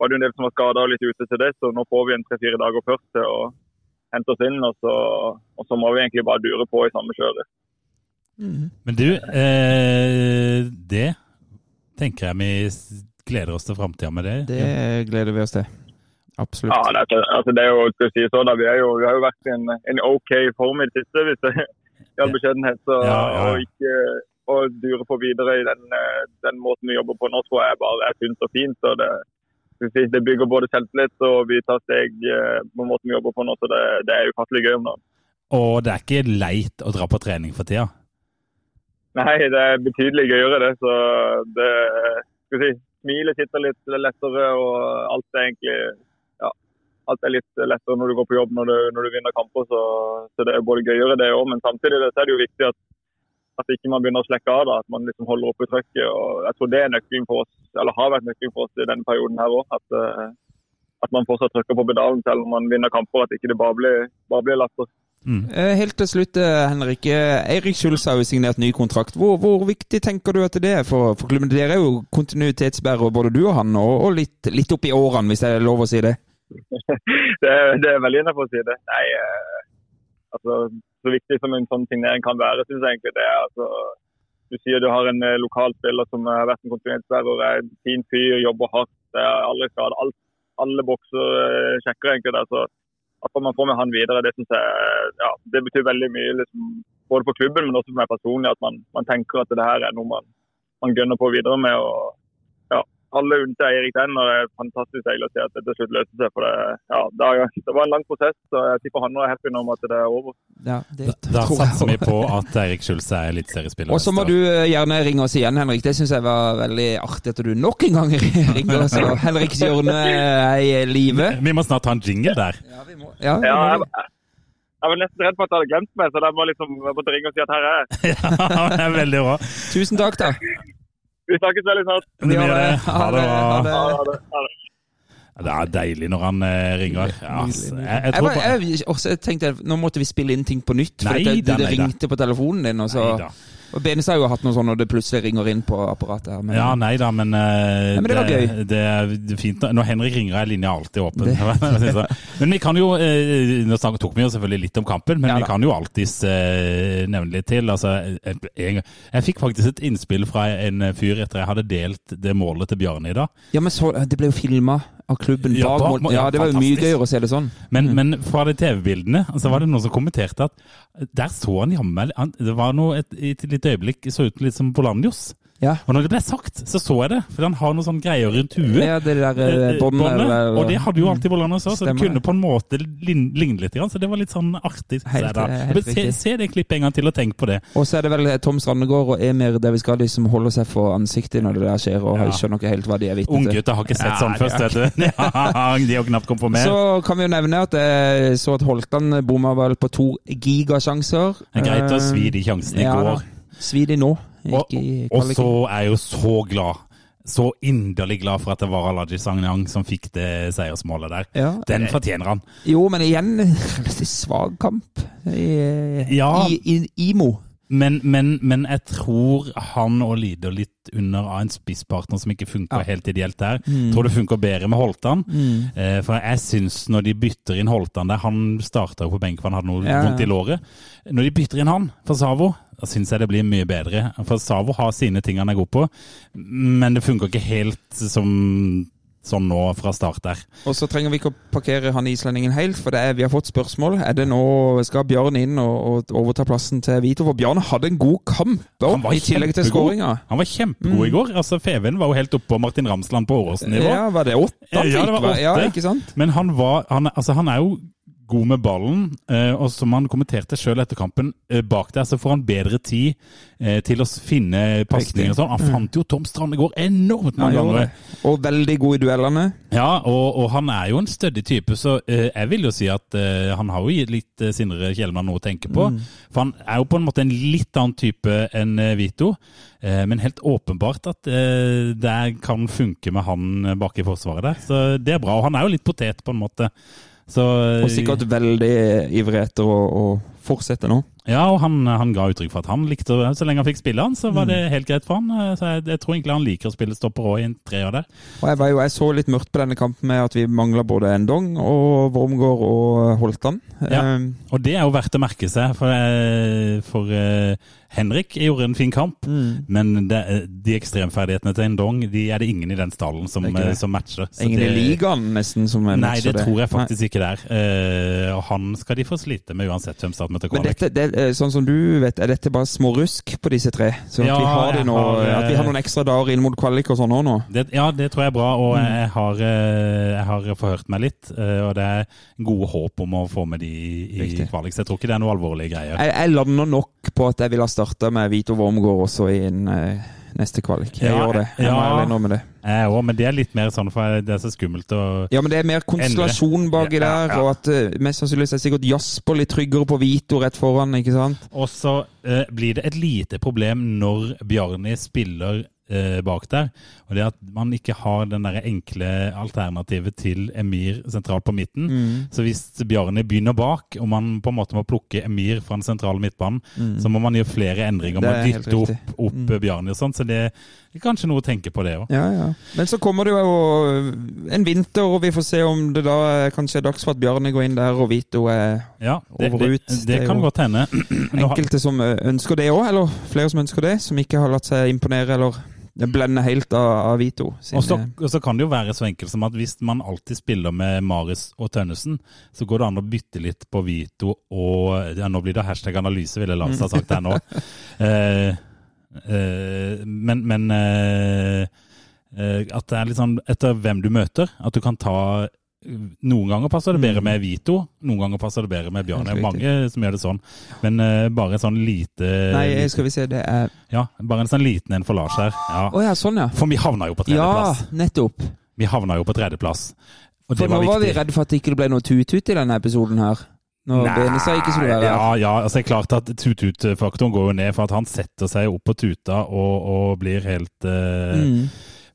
S3: var det en del som var skada og litt ute til det, så nå får vi en tre-fire dager først til å hente oss inn, og så, og så må vi egentlig bare dure på i samme kjøret.
S1: Men du, eh, det tenker jeg vi gleder oss til framtida med det.
S2: Det gleder vi oss til. Absolutt.
S3: Ja, det, altså, det er jo, skal si så, da, vi, jo, vi har jo vært i en, en OK form i det siste, hvis det all beskjedenhet. Så,
S1: Ja, ja.
S3: Og ikke å dure på videre i den, eh, den måten vi jobber på nå, tror jeg bare er sunt og fint. og det, skal det bygger både selvtillit og vi tar steg eh, på måten vi jobber på nå, så det, det er ufattelig gøy om dagen.
S1: Og det er ikke leit å dra på trening for tida.
S3: Nei, det er betydelig gøyere det. Så det skal jeg si, Smilet sitter litt lettere, og alt er egentlig alt er litt lettere når du går på jobb når du, når du vinner kamper. Så, så det er både gøyere det òg, men samtidig så er det jo viktig at, at ikke man begynner å slekke av. da, At man liksom holder oppe trøkket. og Jeg tror det er nøkkelen for oss, eller har vært nøkkelen for oss i denne perioden her òg. At, eh, at man fortsatt trykker på pedalen selv om man vinner kamper. At ikke det bare blir, bare blir latter.
S2: Mm. Helt til slutt, eh, Henrik. Eh, Eirik Schulz har jo signert ny kontrakt. Hvor, hvor viktig tenker du at det er for, for klubben? Dere er jo kontinuitetsbærere, både du og han, og, og litt, litt opp i årene, hvis det er lov å si det?
S3: Det, det er veldig innafor å si det. Nei, eh, altså, så viktig som en sånn signering kan være, syns jeg egentlig det er altså, du sier du har en eh, lokal spiller som har vært en kontinentslærer, er en fin fyr, jobber hardt, er aldri skadet. Alt, alle bokser eh, sjekker egentlig det. så at man får med han videre, det jeg ja, det betyr veldig mye. Liksom, både for klubben, men også for meg personlig. At man, man tenker at det her er noe man, man gønner på videre med. og alle unntatt Eirik det er fantastisk deilig å se at det til slutt løste seg. for Det, ja, det, var en lang prosess, så jeg tipper han er happy nå om at det er over.
S1: Ja, det da da satser vi på at Eirik Skjulse er eliteseriespiller.
S2: Og så må du eh, gjerne ringe oss igjen, Henrik. Det syns jeg var veldig artig at du nok en gang ringer oss. Og Henriks hjørne er i live.
S1: Vi må snart ha en jingle der.
S2: Ja, vi må.
S3: Ja, vi må. Jeg var nesten redd for at jeg hadde glemt meg, så da må liksom, jeg måtte ringe og si at her er
S1: jeg. ja, det er veldig bra.
S2: Tusen takk, da.
S3: Vi snakkes veldig snart.
S1: Det
S3: gjør
S1: det. Ha det.
S3: Ha det. Ha det. Ha det.
S1: Det er deilig når han eh, ringer. Ja,
S2: jeg, jeg, jeg, jeg, også tenkte Nå måtte vi spille inn ting på nytt. For
S1: nei,
S2: det, det,
S1: det
S2: ringte på telefonen din. og så... Neida. Og Benestad har jo hatt noe sånn når det plutselig ringer inn på apparatet. her.
S1: Men, ja, nei da, men, uh,
S2: men det, var gøy.
S1: Det, er fint. Når Henrik ringer, er linja alltid åpen. men vi kan jo uh, Nå tok vi jo selvfølgelig litt om kampen, men ja, vi kan jo alltids uh, nevne litt til. Altså, jeg, jeg, fikk faktisk et innspill fra en fyr etter jeg hadde delt det målet til Bjarne i dag.
S2: Ja, men så, Det ble jo filma av klubben ja, bak mål. Ja, det var jo mye gøyere å se det sånn.
S1: Men, mm. men fra de TV-bildene så var det noen som kommenterte at der så han jammen Det var noe et, et, et lite øyeblikk så ut litt som Bolanjos. Ja. Og når det ble sagt, så så jeg det. For han har noen sånne greier rundt huet.
S2: Ja, det der eh, eh Eller...
S1: Og det hadde jo alltid Bolanjos òg, så det kunne på en måte ligne litt. Så det var litt sånn artig.
S2: Helt, helt
S1: se, se, det klippet en gang til og tenk på det.
S2: Og så er det vel Tom Strandegård og Emir Deviskadi som holder seg for ansiktet når det der skjer, og jeg skjønner ikke helt hva de er vitne til.
S1: Unggutter har ikke sett sånn først, vet du. de har knapt konfirmert.
S2: Så kan vi jo nevne at jeg så at Holtan bomma vel på to gigasjanser.
S1: Det er greit å svi de sjansene i går.
S2: Svi de nå.
S1: Og, og, så er jeg jo så glad så inderlig glad for at det var Alaji Sagnang som fikk det seiersmålet der. Ja, Den fortjener han.
S2: Jo, men igjen relativt svak kamp i, ja, i, i Imo.
S1: Men, men, men, jeg tror han òg lider litt under av en spisspartner som ikke funka ja. helt ideelt der. Mm. Tror det funker bedre med Holtan. Mm. Eh, for jeg syns når de bytter inn Holtan der Han starta jo på benk, for han hadde noe ja. vondt i låret. Når de bytter inn han for Savo, da syns jeg det blir mye bedre. For Savo har sine ting han er god på, men det funker ikke helt som sånn nå fra start der.
S2: Og så trenger vi ikke å parkere han islendingen helt, for er, vi har fått spørsmål. Er det nå, Skal Bjørn inn og, og overta plassen til Vito? For Bjørn hadde en god kamp da, i tillegg til skåringa.
S1: Han var kjempegod mm. i går. altså Feven var jo helt oppe på Martin Ramsland på Åråsen-nivå.
S2: Ja, var det åtte han fikk?
S1: Ja, det var åtte.
S2: Ja, ikke sant?
S1: Men han var han, altså, han er jo god med ballen. Eh, og som han kommenterte sjøl etter kampen, eh, bak der så får han bedre tid eh, til å finne pasninger og sånn. Han mm. fant jo Tom Strandegård enormt mange ganger.
S2: Og veldig god i duellene.
S1: Ja, og, og, han er jo en stødig type, så jeg vil jo si at han har jo gitt litt Sindre Kjellmann noe å tenke på. Mm. For han er jo på en måte en litt annen type enn Vito. Men helt åpenbart at det kan funke med han bak i forsvaret der. Så det er bra. Og han er jo litt potet, på en måte.
S2: Så, og sikkert veldig ivrig etter å, å fortsette nå.
S1: Ja, og han, han, ga uttrykk for at han likte Så lenge han fikk spille han, så var det mm. helt greit for han. Så jeg, jeg tror egentlig han liker å spille stopper òg i en treer der.
S2: Og jeg, var jo, jeg så litt mørkt på denne kampen med at vi mangla både Endong og Wormgård og Holtan.
S1: Ja, um, og det er jo verdt å merke seg, for, eh, for Henrik gjorde en fin kamp, mm. men det, de ekstremferdighetene til Endong de er det ingen i den stallen som, som matcher.
S2: ingen det, i ligaen nesten som
S1: matcher det? Nei, det tror jeg faktisk nei. ikke det er. Uh, og han skal de få slite med uansett hvem starter møter
S2: kvalik. Men dette, det, sånn som du vet, er dette bare smårusk på disse tre? Så ja, at, vi har nå, har, at vi har noen ekstra dager inn mot kvalik og sånn òg nå?
S1: Ja, det tror jeg er bra, og mm. jeg, har, eh, jeg, har, forhørt meg litt. Eh, og det er gode håp om å få med de i Riktig. kvalik, så jeg tror ikke det er noe alvorlige greier.
S2: Jeg, jeg lander nok på at jeg vil ha starta med Vito Wormgård også i en neste kvalik. Jeg ja, gjør det. Jeg ja, må ærlig med det.
S1: Jeg òg, men det er litt mer sånn for det er så skummelt å
S2: Ja, men det er mer konstellasjon baki ja, der, og at uh, mest sannsynlig er sikkert Jasper litt tryggere på Vito rett foran, ikke sant?
S1: Og så uh, blir det et lite problem når Bjarni spiller eh, bak der. Og det at man ikke har den der enkle alternativet til Emir sentralt på midten. Så hvis Bjarni begynner bak, og man på en måte må plukke Emir fra den sentrale midtbanen, så må man gjøre flere endringer. Man
S2: er
S1: dytter opp, opp mm. Bjarni og sånn. Så det er kanskje noe å tenke på det òg.
S2: Ja, ja. Men så kommer det jo en vinter, og vi får se om det da kanskje er dags for at Bjarne går inn der, og Vito er
S1: Ja, det,
S2: Over og ut,
S1: det,
S2: det det
S1: kan godt hende.
S2: Enkelte som ønsker det òg, eller flere som ønsker det, som ikke har latt seg imponere eller blende helt av, av Vito. sine-
S1: Og så, kan det jo være så enkelt som at hvis man alltid spiller med Maris og Tønnesen, så går det an å bytte litt på Vito og ja, Nå blir det hashtag analyse, ville Lars ha sagt her nå. Eh, eh, men men eh, eh, at det er litt sånn etter hvem du møter, at du kan ta noen ganger passer det bedre med Vito, noen ganger passer det bedre med Bjarne.
S2: Det er.
S1: Mange som gjør det sånn. Men eh, bare en sånn lite
S2: Nei, skal vi se, det er
S1: Ja, bare en sånn liten en for Lars her. Ja.
S2: Oh, ja, sånn ja.
S1: For vi havna jo på tredjeplass.
S2: Ja, nettopp.
S1: Vi havna jo på tredjeplass. Og
S2: For
S1: det
S2: nå
S1: var
S2: var vi redde for at det ikke ble noe tut-tut i denne episoden her. Når Bene sa ikke skulle være.
S1: Ja, ja, altså det er klart at tut-tut-faktoren går jo ned, for at han setter seg opp på tuta og, og blir helt uh,
S2: Mm.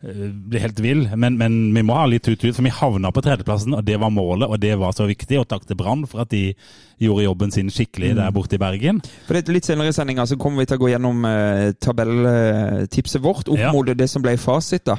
S1: eh, blir helt vill. Men, men vi må ha litt tut-tut, for vi havna på tredjeplassen, og det var målet, og det var så viktig. Og takk til Brann for at de gjorde jobben sin skikkelig
S2: Mm.
S1: der borte i Bergen.
S2: For det Litt senere i sendinga kommer vi til å gå gjennom uh, tabelltipset vårt opp
S1: Ja.
S2: mot det som ble fasit. da.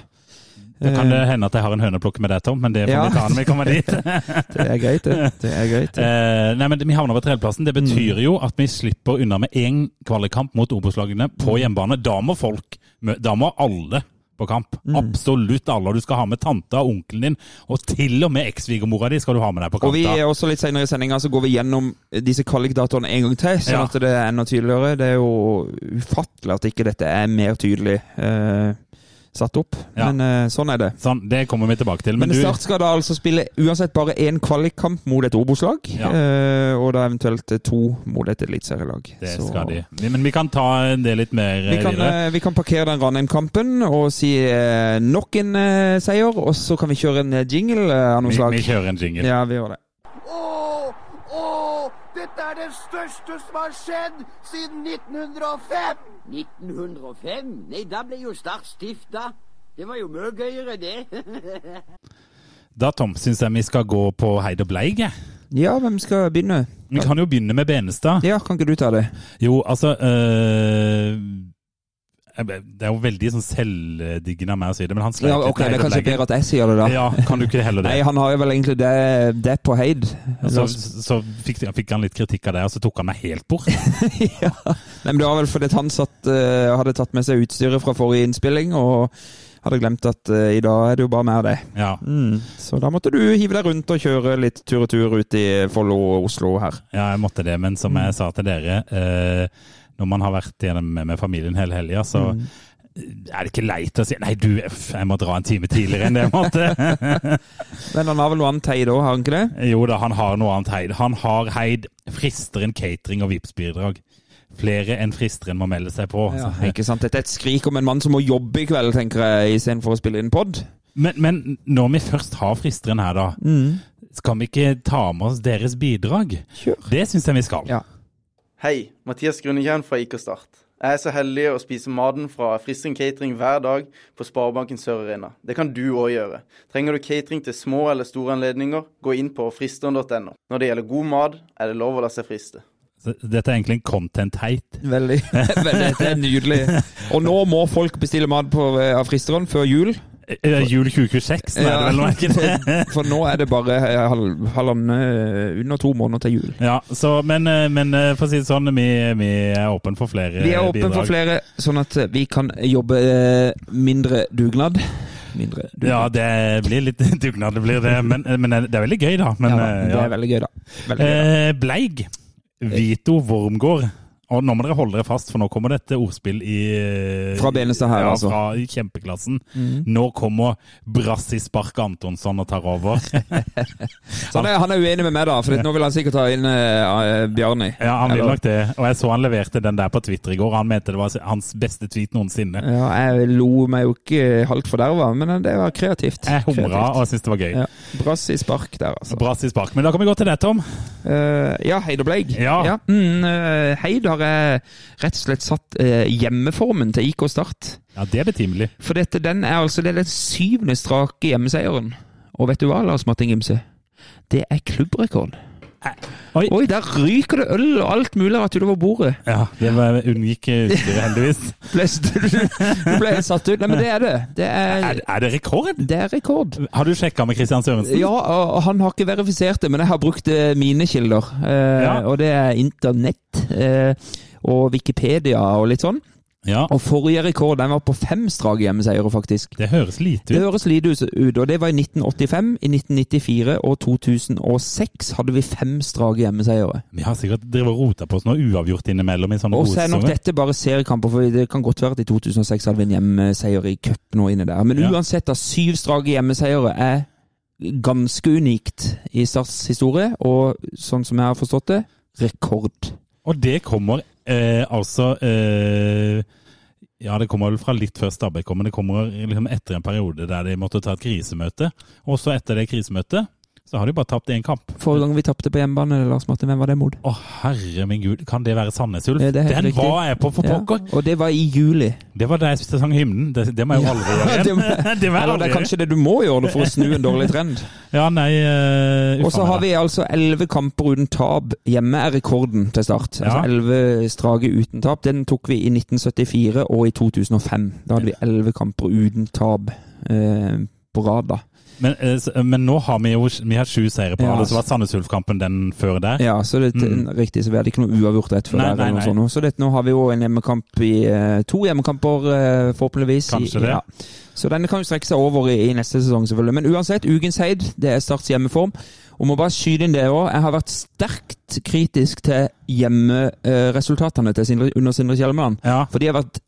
S1: Da kan det
S2: Eh,
S1: hende at jeg har en høneplukk med deg, Tom, men det får
S2: Ja.
S1: vi ta når vi kommer dit.
S2: det er greit, det. Det er greit. det.
S1: Eh, nei, men Vi havner på tredjeplassen. Det betyr jo at vi slipper unna med én kvalikkamp mot Obos-lagene på hjemmebane. Da må folk, da må alle på kamp. Absolutt alle. Du skal ha med tanta og onkelen din, og til og med ekssvigermora di skal du ha med deg på kamp.
S2: Og
S1: vi
S2: er også litt senere i sendinga så går vi gjennom disse kvalikdatoene en gang til, sånn
S1: Ja.
S2: at det er enda tydeligere. Det er jo ufattelig at ikke dette er mer tydelig eh, satt opp.
S1: Ja.
S2: Men eh, sånn er det.
S1: Sånn, Det kommer vi tilbake til. Men,
S2: Men
S1: du,
S2: Start skal da altså spille uansett bare én kvalikkamp mot et Obos-lag,
S1: Ja.
S2: eh, og da eventuelt eh, to mot et eliteserielag.
S1: det
S2: Så-
S1: skal de. Men vi kan ta det litt mer
S2: Vi kan,
S1: videre.
S2: vi kan parkere den Ranheim-kampen og si nok en seier, og så kan vi kjøre en jingle av noe
S1: Vi,
S2: slag.
S1: vi kjører en jingle.
S2: Ja, vi gjør det.
S4: Dette er det største som har skjedd siden 1905!
S5: 1905? Nei, da ble jo Start stifta. Det var jo mye gøyere, det.
S1: Da, Tom, syns jeg vi skal gå på Heid og bleige? jeg.
S2: Ja, hvem skal begynne?
S1: Vi kan jo begynne med Benestad.
S2: Ja, kan ikke du ta det?
S1: Jo, altså øh, Det er jo veldig sånn selvdiggende av meg å si det, men han sleit
S2: Ja,
S1: litt
S2: ok,
S1: med
S2: Det er
S1: og
S2: kanskje bedre at jeg sier det, da.
S1: Ja, kan du ikke heller det?
S2: Nei, han har jo vel egentlig det, det på Heid.
S1: så så fikk, fikk han litt kritikk av det, og så tok han meg helt bort.
S2: ja. Nei, men Det var vel fordi han satt, eh, hadde tatt med seg utstyret fra forrige innspilling, og hadde glemt at uh, i dag er det jo bare mer det.
S1: Ja,
S2: Mm. Så da måtte du hive deg rundt og kjøre litt tur og tur ut i Follo og Oslo her.
S1: ja, jeg måtte det, men som jeg sa til dere eh, Når man har vært gjennom med, med familien hele helga, så er det ikke leit å si Nei, du, jeg må dra en time tidligere enn det jeg måtte.
S2: Men han har vel noe annet Heid òg, har han ikke det?
S1: Jo da, han har noe annet heid. Han har heid frister enn catering og Vipps-bidrag. Flere enn fristeren må melde seg på.
S2: Ja, ikke sant? Dette er et skrik om en mann som må jobbe i kveld, tenker jeg, istedenfor å spille inn pod.
S1: Men, men når vi først har fristeren her, da, skal vi ikke ta med oss deres bidrag?
S2: Kjør.
S1: Det syns jeg vi skal.
S2: Ja.
S6: Hei, Mathias Grunnekjern fra IK Start. Jeg er så heldig å spise maten fra Fristeren catering hver dag på Sparebanken Sør Arena. Det kan du òg gjøre. Trenger du catering til små eller store anledninger, gå inn på fristeren.no. Når det gjelder god mat, er det lov å la seg friste.
S1: Dette er egentlig en content-heit.
S2: Veldig. Veldig. Det er nydelig. Og nå må folk bestille mat på, eh, av fristeren før jul.
S1: Eh, Jul 2026, ja, er det vel noe, ikke det?
S2: For nå er det bare eh, halv- halvannen under to måneder til jul.
S1: Ja, så, men, eh, men eh, for å si det sånn, vi, vi er åpne for flere
S2: Vi er åpne
S1: bidrag.
S2: for flere, sånn at vi kan jobbe eh, mindre dugnad. Mindre dugnad.
S1: Ja, det blir litt dugnad, det blir det. Men, men det er veldig gøy, da. Men,
S2: Ja,
S1: eh,
S2: det er veldig gøy, da. Veldig gøy, da.
S1: Eh, Bleig. Vito Wormgård. Og nå må dere holde dere fast, for nå kommer dette ordspill i
S2: Fra begynnelsen her,
S1: ja,
S2: altså.
S1: Fra kjempeklassen. kjempeklassen. Nå kommer Brassispark Antonsson og tar over.
S2: Så han er, han er uenig med meg, da, for nå vil han sikkert ta inn uh, Bjarni.
S1: ja, han vil nok det. Og jeg så han leverte den der på Twitter i går. Han mente det var hans beste tweet noensinne.
S2: Ja, jeg lo meg jo ikke halvt forderva, men det var kreativt.
S1: Jeg humra og syntes det var gøy.
S2: Ja. Brass spark der, altså.
S1: Brassispark. Men da kan vi gå til deg, Tom.
S2: Uh, ja, Heid og Bleik.
S1: Ja.
S2: Mm, uh, Heid har jeg rett og slett satt eh, hjemmeformen til IK Start.
S1: Ja, det er betimelig.
S2: For dette, den er altså det er den syvende strake hjemmeseieren. Og vet du hva, Lars Martin Gimse? Det er klubbrekord.
S1: Oi.
S2: Oi, der ryker det øl og alt mulig rett utover bordet.
S1: Ja, det var, unngikk utstyret, heldigvis.
S2: Du ble helt satt ut. Nei, men det er det. Det er,
S1: Er, er det rekord?
S2: det er rekord.
S1: Har du sjekka med Christian Sørensen?
S2: Ja, og han har ikke verifisert det, men jeg har brukt eh, mine kilder. Eh,
S1: Ja.
S2: Og det er internett eh, og Wikipedia og litt sånn.
S1: Ja,
S2: Og forrige rekord den var på fem strake hjemmeseiere, faktisk.
S1: det høres lite ut.
S2: Det høres lite ut, og det var i 1985, i 1994 og 2006 hadde vi fem strake hjemmeseiere.
S1: Vi har sikkert drevet og rota på oss noe uavgjort innimellom i sånne
S2: Og så er nok dette bare seriekamper, for det kan godt være at i 2006 hadde vi en hjemmeseier i cup og inne der. Men
S1: Ja.
S2: uansett, da, syv strake hjemmeseiere er ganske unikt i Starts historie, og sånn som jeg har forstått det, rekord.
S1: Og det kommer eh, altså eh, Ja, det kommer vel fra litt før Stabæk kom, men det kommer liksom etter en periode der de måtte ta et krisemøte. Og så etter det krisemøtet, så har de bare tapt én kamp.
S2: Forrige gang vi tapte på hjemmebane, Lars Martin, hvem var det mot?
S1: Å herre min gud, kan det være Sandnes Ulf?
S2: Ja,
S1: Den
S2: riktig.
S1: var jeg på for
S2: Ja,
S1: pokker!
S2: og det var i juli.
S1: Det var da jeg sang hymnen. Det, det må jeg jo aldri gjøre
S2: det,
S1: igjen. det må
S2: eller det er kanskje det du må gjøre for å snu en dårlig trend.
S1: Ja, nei uh,
S2: Og så har vi altså elleve kamper uten tap. Hjemme er rekorden til start.
S1: Ja.
S2: Altså elleve strake uten tap. Den tok vi i 1974 og i 2005. Da hadde vi elleve kamper uten tap eh, på rad, da.
S1: Men, eh, men nå har vi jo vi har sju seire på
S2: Ja,
S1: alle, så var Sandnes Ulf-kampen den før der.
S2: Ja, så det er riktig, så vi hadde ikke noe uavgjort rett før
S1: Nei,
S2: der.
S1: nei, nei.
S2: Så det, nå har vi jo en hjemmekamp i eh, To hjemmekamper, eh, forhåpentligvis.
S1: Kanskje det.
S2: Ja. Så denne kan jo strekke seg over i, i neste sesong, selvfølgelig. Men uansett, ukens heid, det er Starts hjemmeform. Og må bare skyte inn det òg. Jeg har vært sterkt kritisk til hjemmeresultatene til Sindre, under Sindre Kjelmeland.
S1: Ja,
S2: For de har vært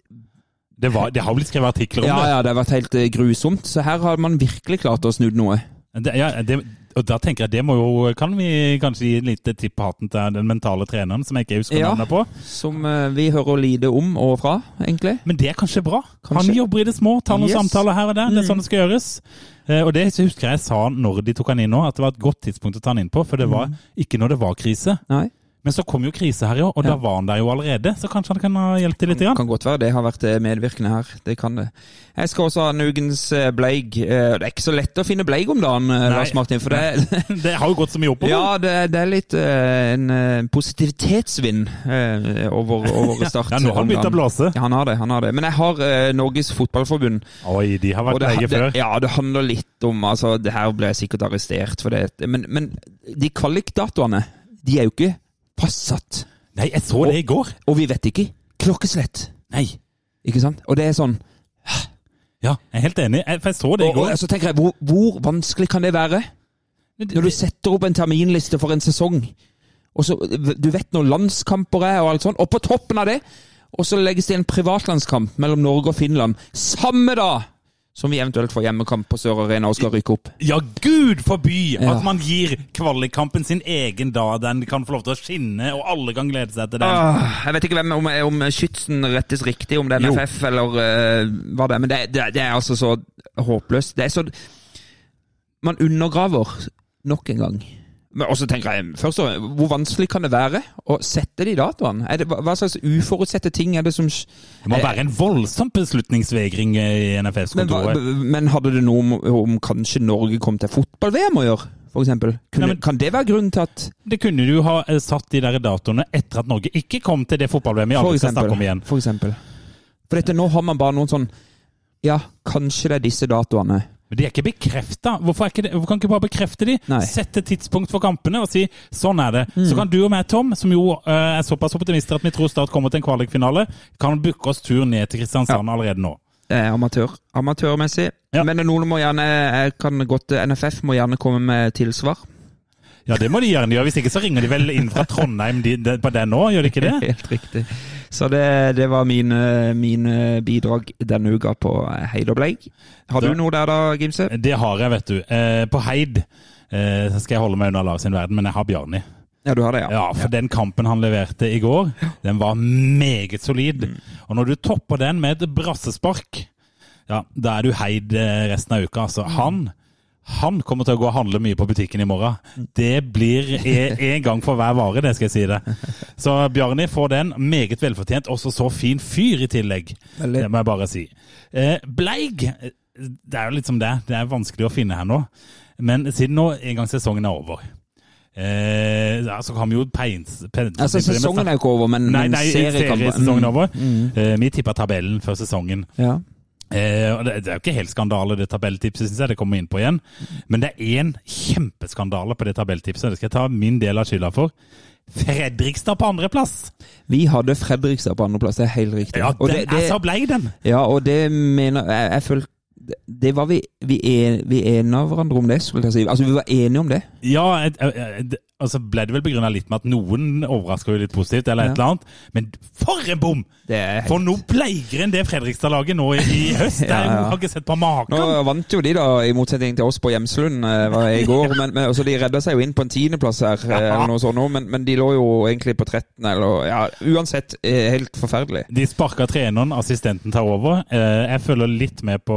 S1: det, var, det har blitt skrevet artikler om
S2: Ja,
S1: det.
S2: ja, det har vært helt eh, grusomt. Så her har man virkelig klart å snu noe.
S1: Det, ja, det, og da tenker jeg det må jo Kan vi kanskje gi et lite tipp på hatten til den mentale treneren, som jeg ikke husker
S2: Ja.
S1: navnet på?
S2: Som eh, vi hører lite om og fra, egentlig.
S1: Men det er kanskje bra.
S2: Kanskje.
S1: Han jobber i det små, tar noen
S2: Yes.
S1: samtaler her og der. Det er
S2: Mm.
S1: sånn det skal gjøres. Eh, og det husker jeg jeg sa når de tok han inn nå, at det var et godt tidspunkt å ta han inn på. For det var ikke når det var krise.
S2: Nei.
S1: Men så kom jo krise her jo, og
S2: Ja.
S1: da var han der jo allerede. Så kanskje han kan ha hjulpet til litt. Grann.
S2: Kan godt være det har vært eh, medvirkende her. Det kan det. Jeg skal også ha en ukens eh, bleig. Eh, Det er ikke så lett å finne bleig om dagen,
S1: Nei.
S2: Lars Martin. For det,
S1: Det har jo gått så mye oppover.
S2: ja, det, det er litt en positivitetsvind over, over Start.
S1: Ja, nå har han begynt å blåse.
S2: Ja, han har det. han har det. Men jeg har Norges Fotballforbund.
S1: Oi, de har vært
S2: det,
S1: leie før.
S2: ja, det handler litt om altså, Det her ble jeg sikkert arrestert for det. Men, men de kvalikdatoene, de er jo ikke fastsatt.
S1: Nei, jeg så det i går.
S2: Og vi vet ikke klokkeslett.
S1: Nei.
S2: Ikke sant? Og det er sånn
S1: Ja, jeg er helt enig. Jeg, for jeg så det i
S2: Og, og
S1: går.
S2: så tenker jeg, hvor, hvor vanskelig kan det være? Når du setter opp en terminliste for en sesong, og så du vet når landskamper er og alt sånt, og på toppen av det, og så legges det en privatlandskamp mellom Norge og Finland samme dag som vi eventuelt får hjemmekamp på Sør Arena og skal rykke opp.
S1: Ja, gud forby
S2: Ja.
S1: at man gir kvalikkampen sin egen dag. Den kan få lov til å skinne, og alle kan glede seg til den.
S2: Ah, jeg vet ikke hvem, om, om skytsen rettes riktig, om det er
S1: Jo.
S2: Eller uh, hva det er, men det, det, det er altså så håpløst. Det er så Man undergraver nok en gang. Men også tenker jeg, først og fremst, Hvor vanskelig kan det være å sette de datoene? Det, hva slags uforutsette ting er det som
S1: Det må være en voldsom beslutningsvegring i NFFs
S2: men, men hadde det noe om, om kanskje Norge kom til fotball-VM å gjøre, for eksempel? Kunne,
S1: Nei, men-
S2: kan det være grunnen til at
S1: Det kunne du ha eh, satt de der datoene etter at Norge ikke kom til det fotball-VM vi aldri skal snakke om igjen.
S2: For eksempel. For dette, nå har man bare noen sånn Ja, kanskje det er disse datoene.
S1: Men de er ikke bekrefta. Hvorfor, ikke det- hvorfor kan ikke bare bekrefte de?
S2: Nei. Mm.
S1: Sette tidspunkt for kampene og si sånn er det. Så kan du og meg, Tom, som jo uh, er såpass optimister at vi tror Start kommer til en kvalikfinale, kan booke oss tur ned til Kristiansand allerede nå.
S2: Det er amatør. Amatørmessig.
S1: Ja.
S2: Men noen må gjerne kan godt, NFF må gjerne komme med tilsvar.
S1: Ja, det må de gjerne gjøre. Hvis ikke så ringer de vel inn fra Trondheim på den nå, gjør de ikke det?
S2: Helt riktig. Så det, det var mine, mine bidrag denne uka på Heid og Bleik. Har du noe der da, Gimse?
S1: Det har jeg, vet du. Eh, på Heid eh, så skal jeg holde meg unna Lars sin verden, men jeg har Bjarni.
S2: Ja, du har det, ja.
S1: Ja, for den kampen han leverte i går, den var meget solid.
S2: Mm.
S1: Og når du topper den med et brassespark, ja, da er du heid eh, resten av uka. Altså,
S2: Mm.
S1: han Han kommer til å gå og handle mye på butikken i morgen. Det blir én en gang for hver vare, det skal jeg si det. Så Bjarni får den. Meget velfortjent. Også så fin fyr i tillegg.
S2: Veldig.
S1: Det må jeg bare si. Eh, Bleig, det er jo litt som det. Det er vanskelig å finne her nå. Men siden nå en gang sesongen er over, eh, ja, så kan vi jo peins... peins,
S2: Altså, sesongen er jo ikke over, men,
S1: Nei, nei, seriesesongen er
S2: Mm,
S1: over.
S2: mm.
S1: Eh, vi tippa tabellen før sesongen.
S2: Ja.
S1: Eh, det, det er jo ikke helt skandale, det tabelltipset, syns jeg. Det kommer vi inn på igjen. Men det er én kjempeskandale på det tabelltipset. Det skal jeg ta min del av skylda for. Fredrikstad på andreplass!
S2: Vi hadde Fredrikstad på andreplass, det er helt riktig.
S1: Ja, den
S2: det- det-
S1: er så blei, den!
S2: Ja, og det mener jeg, jeg følte det var vi, vi, en, vi enige av hverandre om det, skulle jeg si. Altså, vi var enige om det.
S1: Ja, jeg, jeg, jeg, så ble det vel begrunna litt med at noen overraska litt positivt, eller et eller annet. Men for en bom!
S2: Det er
S1: For noe bleigere enn det Fredrikstad-laget nå i, i høst. ja,
S2: Ja, ja.
S1: har ikke sett på maken!
S2: Nå vant jo de, da, i motsetning til oss på Hjemslund eh, var i går. Men, men altså, de redda seg jo inn på en tiendeplass her, eh, eller noe sånt, men, men de lå jo egentlig på 13, eller ja, Uansett, eh, helt forferdelig.
S1: De sparka treneren, assistenten tar over. Eh, Jeg følger litt med på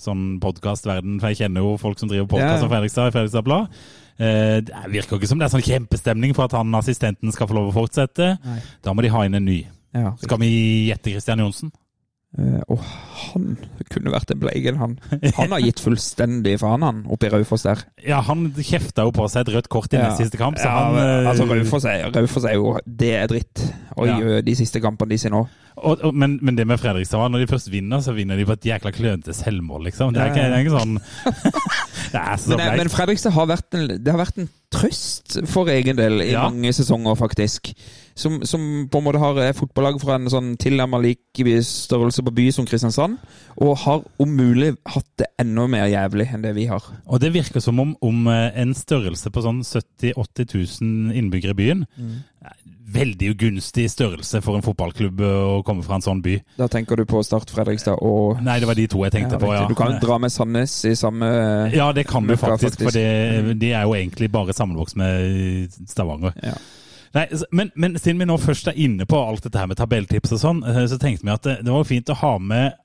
S1: sånn podkastverden, for jeg kjenner jo folk som driver podkast om Fredrikstad i Fredrikstad Blad. Eh, Det virker ikke som det er sånn kjempestemning for at han assistenten skal få lov å fortsette.
S2: Nei.
S1: Da må de ha inn en ny.
S2: Ja.
S1: Skal vi gjette Christian Johnsen?
S2: Eh, og han kunne vært en bleigen, han. Han har gitt fullstendig faen, han, oppe i Raufoss der.
S1: Ja, han kjefta jo på seg et rødt kort i
S2: Ja.
S1: nest siste kamp, så
S2: Ja,
S1: han eh,
S2: altså, Raufoss er, Raufoss er jo Det er dritt. Og
S1: Ja.
S2: de siste kampene de ser nå.
S1: og, og, men, men det med Fredrikstad var, når de først vinner, så vinner de på et jækla klønete selvmål, liksom. Det er ikke, det er ikke sånn Det er så
S2: Men, eh, men. Fredrikstad har vært en, det har vært en trøst for egen del i mange sesonger, faktisk. Som, som på en måte har eh, fotballag fra en sånn tilnærmet lik størrelse på by som Kristiansand, og har om mulig hatt det enda mer jævlig enn det vi har.
S1: Og det virker som om, om eh, en størrelse på sånn 70 000-80 000 innbyggere i byen mm. Veldig ugunstig størrelse for en fotballklubb eh, å komme fra en sånn by.
S2: Da tenker du på Start Fredrikstad og
S1: Nei, det var de to jeg tenkte
S2: Ja,
S1: på, ja.
S2: Du kan dra med Sandnes i samme
S1: Ja, det kan du faktisk,
S2: faktisk.
S1: for det, de er jo egentlig bare sammenvokst med Stavanger.
S2: Ja.
S1: Nei, men, men siden vi nå først er inne på alt dette her med tabelltips og sånn, eh, så tenkte vi at det, det var fint å ha med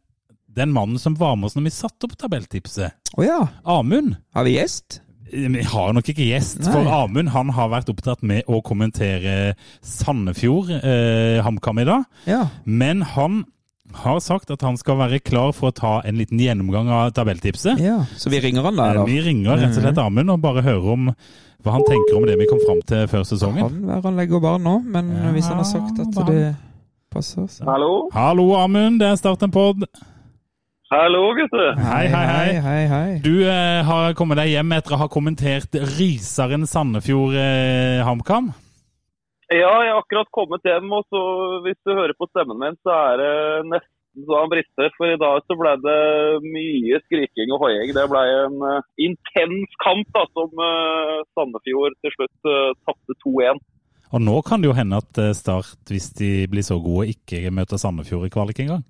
S1: den mannen som var med oss når vi satte opp tabelltipset.
S2: Oh, ja.
S1: Amund.
S2: Har vi gjest?
S1: Vi har nok ikke gjest,
S2: Nei.
S1: for Amund han har vært opptatt med å kommentere Sandefjord, eh, HamKam i dag.
S2: Ja.
S1: Men han har sagt at han skal være klar for å ta en liten gjennomgang av tabelltipset.
S2: ja. Så vi ringer han da,
S1: Eh. Vi ringer rett og slett Amund og bare hører om hva han tenker om det vi kom fram til før sesongen.
S2: Kan være han legger barn nå, men
S1: Ja,
S2: hvis han har sagt at
S1: barn.
S2: det passer så.
S7: Hallo?
S1: Hallo, Amund. Det er Start en pod.
S7: Hallo, gutter.
S1: Hei, hei, hei.
S2: hei, hei.
S1: Du eh, har kommet deg hjem etter å ha kommentert Rysaren Sandefjord eh, HamKam.
S7: Ja, jeg har akkurat kommet hjem, og så hvis du hører på stemmen min, så er det nesten så han brister. For i dag så ble det mye skriking og hoiing. Det ble en uh, intens kamp da, som uh, Sandefjord til slutt uh, tapte 2-1.
S1: Og nå kan det jo hende at Start, hvis de blir så gode, ikke møter Sandefjord i kvalik engang.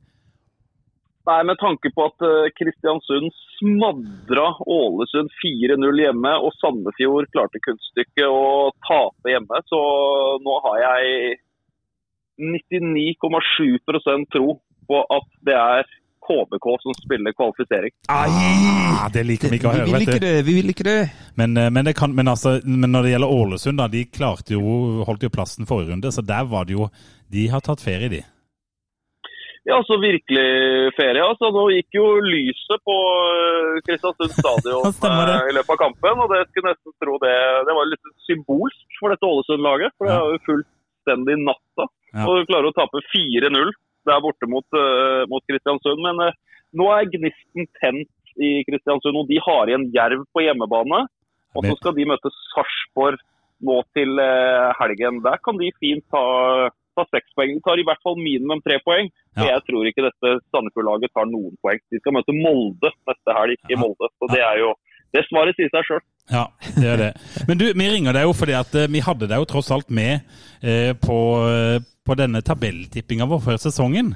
S7: Nei, med tanke på at Kristiansund smadra Ålesund 4-0 hjemme, og Sandefjord klarte kunststykket å tape hjemme, så nå har jeg 99,7% tro på at det er KBK som spiller kvalifisering.
S1: Ah, det liker vi ikke å
S2: vi
S1: høre,
S2: vil
S1: vet
S2: ikke det, vi vil ikke det.
S1: Men, eh, men, det kan, men, altså, men når det gjelder Ålesund, da, de klarte jo, holdt jo plassen forrige runde, så der var det jo De har tatt ferie, de.
S7: Ja, så virkelig ferie. Altså, nå gikk jo lyset på eh, Kristiansund stadion eh, i løpet av kampen, og det skulle nesten tro det Det var litt symbolsk for dette Ålesund-laget. For det er jo fullstendig natta.
S1: Ja.
S7: Og du klarer å tape 4-0 der borte mot, eh, mot Kristiansund. Men eh, nå er gnisten tent i Kristiansund, og de har igjen Jerv på hjemmebane. Og så skal de møte Sarpsborg nå til eh, helgen. Der kan de fint ta, ta seks poeng. De tar i hvert fall minimum tre poeng.
S1: Ja.
S7: Jeg tror ikke dette Sandefjord-laget tar noen poeng. De skal møte Molde neste helg i Molde. Så det er jo Det svaret sier seg sjøl.
S1: Ja, det er det. Men du, vi ringer deg jo fordi at vi hadde deg jo tross alt med eh, på, på denne tabelltippinga vår før sesongen.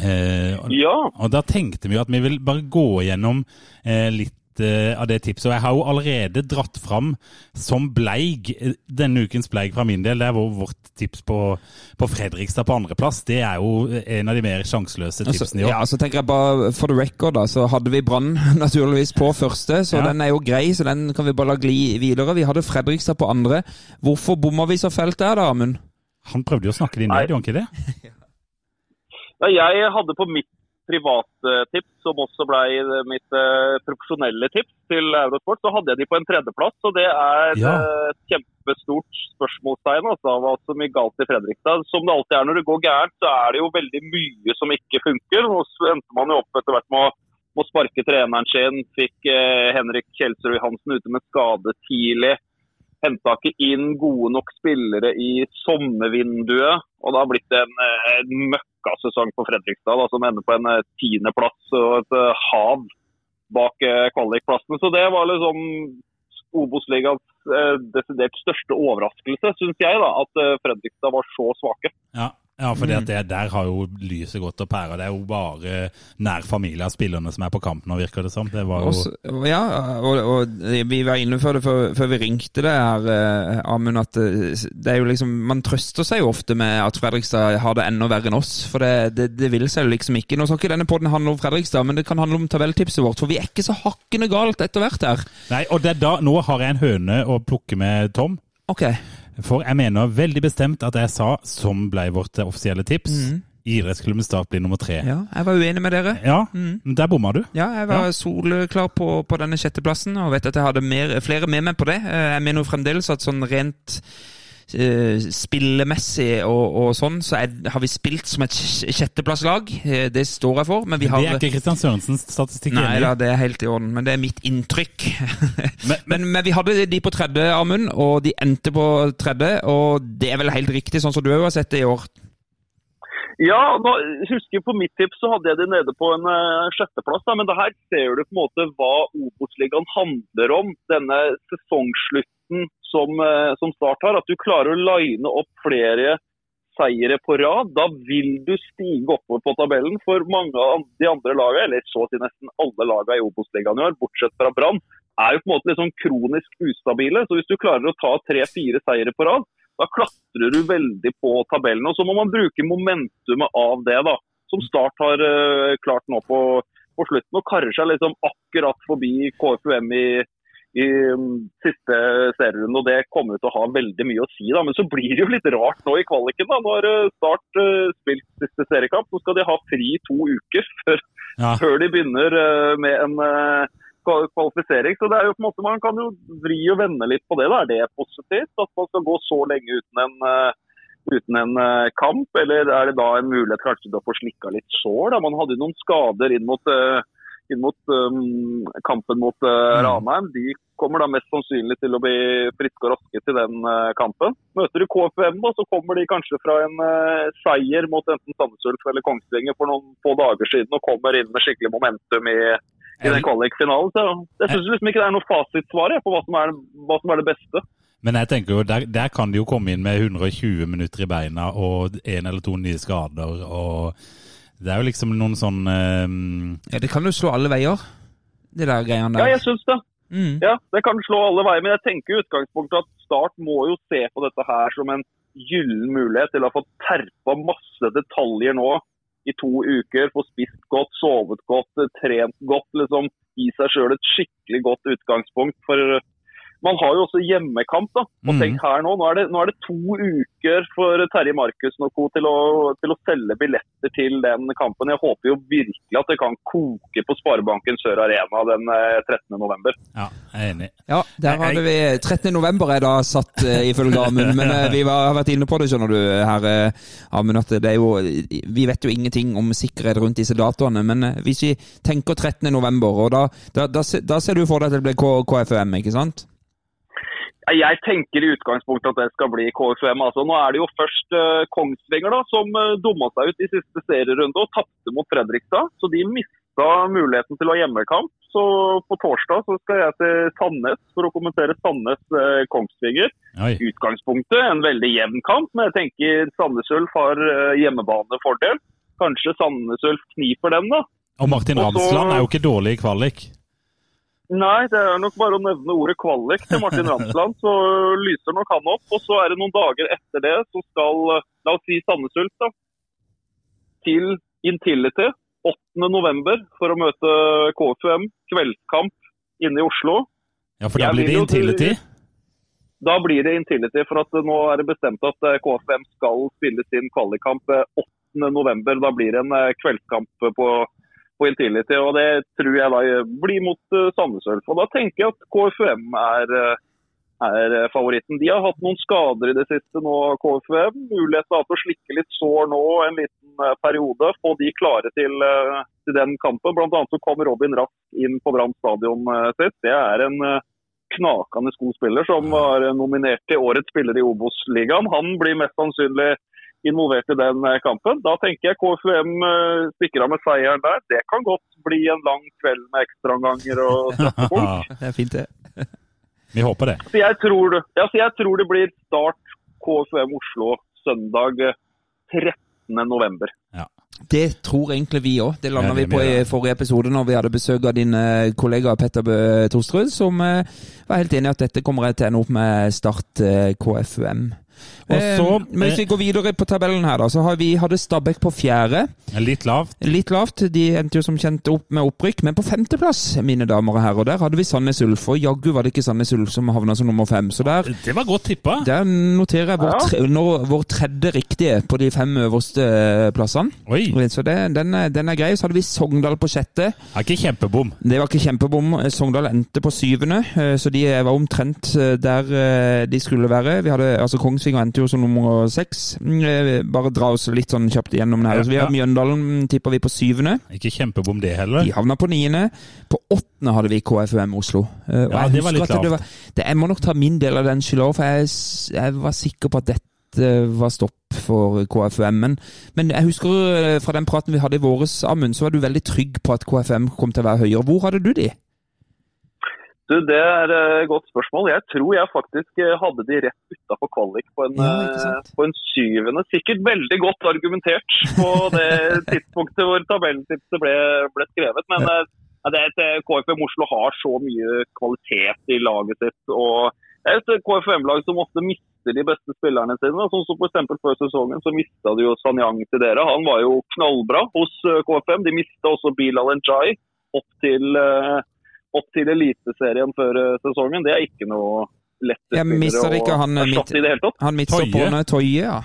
S1: Eh, og,
S7: Ja.
S1: og da tenkte vi jo at vi vil bare gå gjennom eh, litt eh, av det tipset. Og jeg har jo allerede dratt fram som bleig eh, denne ukens bleig fra min del. Det er vår- vårt tips på, på Fredrikstad på andreplass. Det er jo en av de mer sjanseløse
S2: Altså,
S1: tipsene i år.
S2: ja, så tenker jeg bare For the record, da, så hadde vi Brann naturligvis på første, så
S1: Ja.
S2: den er jo grei, så den kan vi bare la gli videre. Vi hadde Fredrikstad på andre. Hvorfor bomma vi så fælt der, da, Amund?
S1: Han prøvde jo å snakke de ned, gjorde han ikke det?
S7: Ja, jeg hadde på mitt private tips, som også ble mitt eh, profesjonelle tips til Eurosport, så hadde jeg de på en tredjeplass. Og det er
S1: Ja.
S7: eh, et kjempestort spørsmålstegn altså, av hva som gikk galt i Fredrikstad. Som det alltid er når det går gærent, så er det jo veldig mye som ikke funker. Og så endte man jo opp etter hvert med å, med å sparke treneren sin. Fikk eh, Henrik Kjelsrud Hansen ute med skade tidlig. Henta ikke inn gode nok spillere i sommervinduet. Og det har blitt en, eh, en møkkasesong for Fredrikstad, da, som ender på en eh, tiendeplass og et eh, hav bak kvalikplassene. Så det var liksom Obos-ligaens eh, desidert største overraskelse, syns jeg, da, at Fredrikstad var så svake.
S1: Ja, ja for det, der har jo lyset gått og pæra. Det er jo bare nær familie av spillerne som er på kamp nå, virker det som. Det var jo
S2: Også, ja, og, og vi var inne for det før, før vi ringte det her, eh, Amund, at eh, det er jo liksom Man trøster seg jo ofte med at Fredrikstad har det enda verre enn oss, for det, det, det vil seg jo liksom ikke. Nå skal ikke denne podden handle om Fredrikstad, men det kan handle om tabelltipset vårt, for vi er ikke så hakkende galt etter hvert her.
S1: Nei, og da, nå har jeg en høne å plukke med Tom.
S2: Ok.
S1: For jeg mener veldig bestemt at jeg sa, som ble vårt offisielle tips, idrettsklubben Start blir nummer tre.
S2: Ja, jeg var uenig med dere.
S1: Ja, men der bomma du.
S2: Ja, jeg var
S1: Ja.
S2: solklar på, på denne sjetteplassen, og vet at jeg hadde mer, flere med meg på det. Eh, Jeg mener jo fremdeles at sånn rent spillemessig og, og sånn, så er, har vi spilt som et sjetteplasslag. Eh, Det står jeg for, men vi har
S1: Det er ikke Kristian Sørensens statistikk
S2: Nei
S1: enig
S2: da, det er helt i orden, men det er mitt inntrykk.
S1: Men-
S2: men, men vi hadde de på tredje, Amund, og de endte på tredje, og det er vel helt riktig, sånn som du òg har sett det i år.
S7: Ja, nå, husker på mitt tips så hadde jeg de nede på en uh, sjetteplass. Da, men det her ser du på en måte hva Obos-ligaen handler om. Denne sesongslutten som, eh, som Start har. At du klarer å line opp flere seire på rad. Da vil du stige oppover på tabellen. For mange av de andre lagene, eller så si nesten alle lagene i Obos-ligaen i år, bortsett fra Brann, er jo på en måte litt sånn kronisk ustabile. Så hvis du klarer å ta tre-fire seire på rad, da klatrer du veldig på tabellen. Og så må man bruke momentumet av det, da. Som Start har eh, klart nå på, på slutten. Og karrer seg liksom akkurat forbi KFUM i, i mm, siste serierunde. Og det kommer til å ha veldig mye å si, da. Men så blir det jo litt rart nå i kvaliken, da. Når har Start uh, spilt siste seriekamp, så skal de ha fri to uker før,
S1: Ja.
S7: før de begynner uh, med en uh, kvalifisering. Så det er jo på en måte, Man kan jo vri og vende litt på det. da. Er det positivt at man skal gå så lenge uten en, eh, uten en eh, kamp? Eller er det da en mulighet kanskje til å få slikka litt sår? da? Man hadde jo noen skader inn mot, eh, inn mot um, kampen mot uh, Ranheim. De kommer da mest sannsynlig til å bli friske og raske til den uh, kampen. Møter du KFUM, da, så kommer de kanskje fra en uh, seier mot enten Sandnes Ulf eller Kongsvinger for noen få dager siden og kommer inn med skikkelig momentum i i den kvalikfinalen. Så jeg syns liksom ikke det er noe fasitsvar på hva som, er, hva som er det beste.
S1: Men jeg tenker jo, der, der kan de jo komme inn med 120 minutter i beina og en eller to nye skader. og Det er jo liksom noen sånn uh,
S2: Ja, Det kan jo slå alle veier, de der greiene der.
S7: Ja, jeg syns det.
S2: Mm.
S7: Ja, Det kan slå alle veier, men jeg tenker i utgangspunktet at Start må jo se på dette her som en gyllen mulighet til å få terpa masse detaljer nå i to uker. Få spist godt, sovet godt, trent godt. liksom Gi seg sjøl et skikkelig godt utgangspunkt. for man har jo også hjemmekamp. da, og
S1: Mhm.
S7: tenk her Nå nå er, det, nå er det to uker for Terje Markussen og co. Til, til å selge billetter til den kampen. Jeg håper jo virkelig at det kan koke på Sparebanken Sør Arena den eh, 13. november.
S1: Ja, jeg er enig.
S2: Ja, der hadde vi 13. november er da satt eh, ifølge Amund, men eh, vi var, har vært inne på det, skjønner du, her, eh, Amund, at det er jo Vi vet jo ingenting om sikkerhet rundt disse datoene, men eh, hvis vi tenker 13. november, og da, da, da, da ser du for deg at det blir KFUM, ikke sant?
S7: Jeg tenker i utgangspunktet at det skal bli KFUM. Altså, nå er det jo først uh, Kongsvinger da, som uh, dumma seg ut i siste serierunde og tapte mot Fredrikstad. Så de mista muligheten til å ha hjemmekamp. Så på torsdag så skal jeg til Sandnes for å kommentere Sandnes-Kongsvinger.
S1: Uh,
S7: utgangspunktet en veldig jevn kamp, men jeg tenker Sandnes Ulf har uh, hjemmebanefordel. Kanskje Sandnes Ulf kniper den, da.
S1: Og Martin Ramsland er jo ikke dårlig i kvalik.
S7: Nei, det er nok bare å nevne ordet kvalik til Martin Ramsland, så lyser nok han opp. Og så er det noen dager etter det, så skal la oss si Sandnes Ulf da, til Intility 8.11. for å møte KFUM. Kveldskamp inne i Oslo.
S1: Ja, for da blir det Intility.
S7: Da blir det Intility, for at nå er det bestemt at eh, KFUM skal spille sin kvalikkamp eh, 8.11. Da blir det en eh, kveldskamp på, på Intility, og det tror jeg da blir mot eh, Sandnes Ulf. Da tenker jeg at KFUM er, eh, er eh, favoritten. De har hatt noen skader i det siste nå, KFUM. Mulighet til å slikke litt sår nå en liten periode. Få de klare til, til den kampen. Blant annet så kom Robin Rask inn på Brann stadion sist. Det er en knakende god spiller som var nominert til årets spiller i Obos-ligaen. Han blir mest sannsynlig involvert i den eh, kampen. Da tenker jeg KFUM eh, stikker av med seieren der. Det kan godt bli en lang kveld med ekstraomganger og støttefolk.
S2: Det er fint, det.
S1: Vi håper det.
S7: Så jeg tror, ja, så jeg tror det blir start KFUM Oslo søndag eh, 13. november.
S2: Det tror egentlig vi òg. Det landa
S1: Ja,
S2: vi på i forrige episode når vi hadde besøk av din eh, kollega Petter Bø Tosterud, som eh, var helt enig i at dette kommer til å ende opp med Start eh, KFUM.
S1: Og så-
S2: eh, men hvis vi går videre på tabellen her, da, så har vi hadde Stabæk på fjerde.
S1: Litt lavt.
S2: Litt lavt. De endte jo som kjent opp med opprykk, men på femteplass, mine damer og herrer. Der hadde vi Sandnes Ulf, og jaggu var det ikke Sandnes Ulf som havna som nummer fem. Så der,
S1: Det var godt tippa.
S2: der noterer jeg vår, tre, nå, vår tredje riktige på de fem øverste eh, plassene.
S1: Oi.
S2: Så det, den, er- den er grei. Så hadde vi Sogndal på sjette.
S1: var ikke kjempebom.
S2: Det var ikke kjempebom. Sogndal endte på syvende, eh, så de var omtrent eh, der eh, de skulle være. Vi hadde, altså Kongsvinger endte jo som nummer seks. Mm, eh, Bare dra oss litt sånn kjapt gjennom den her.
S1: Ja,
S2: Så vi har. Mjøndalen tipper vi på syvende.
S1: Ikke kjempebom det heller.
S2: De havna på niende. På åttende hadde vi KFUM Oslo. Eh, og
S1: Ja, det var litt lavt.
S2: var, det, Jeg må nok ta min del av den skylda, for jeg, jeg var sikker på at dette var stopp for KFUM. Men, men jeg husker eh, fra den praten vi hadde i våres, Amund, så var du veldig trygg på at KFUM kom til å være høyere. Hvor hadde du de?
S7: Du, Det er et godt spørsmål. Jeg tror jeg faktisk eh, hadde de rett utafor kvalik på en,
S2: Ja,
S7: eh, på en syvende. Sikkert veldig godt argumentert på det tidspunktet hvor tabelltipset ble, ble skrevet. Men ja. det er et, eh, KFM Oslo har så mye kvalitet i laget sitt. og det er et KFM-lag som ofte mister de beste spillerne sine. Sånn som eksempel Før sesongen så mista de jo Sanyang til dere. Han var jo knallbra hos eh, KFM. De mista også Bilal Njay opp til eh, opp til Eliteserien før eh, sesongen. Det er ikke noe lett
S2: Jeg mistet ikke han, eh, midt-
S7: erstatte i det hele tatt.
S2: Han midtstopperne Toye, ja.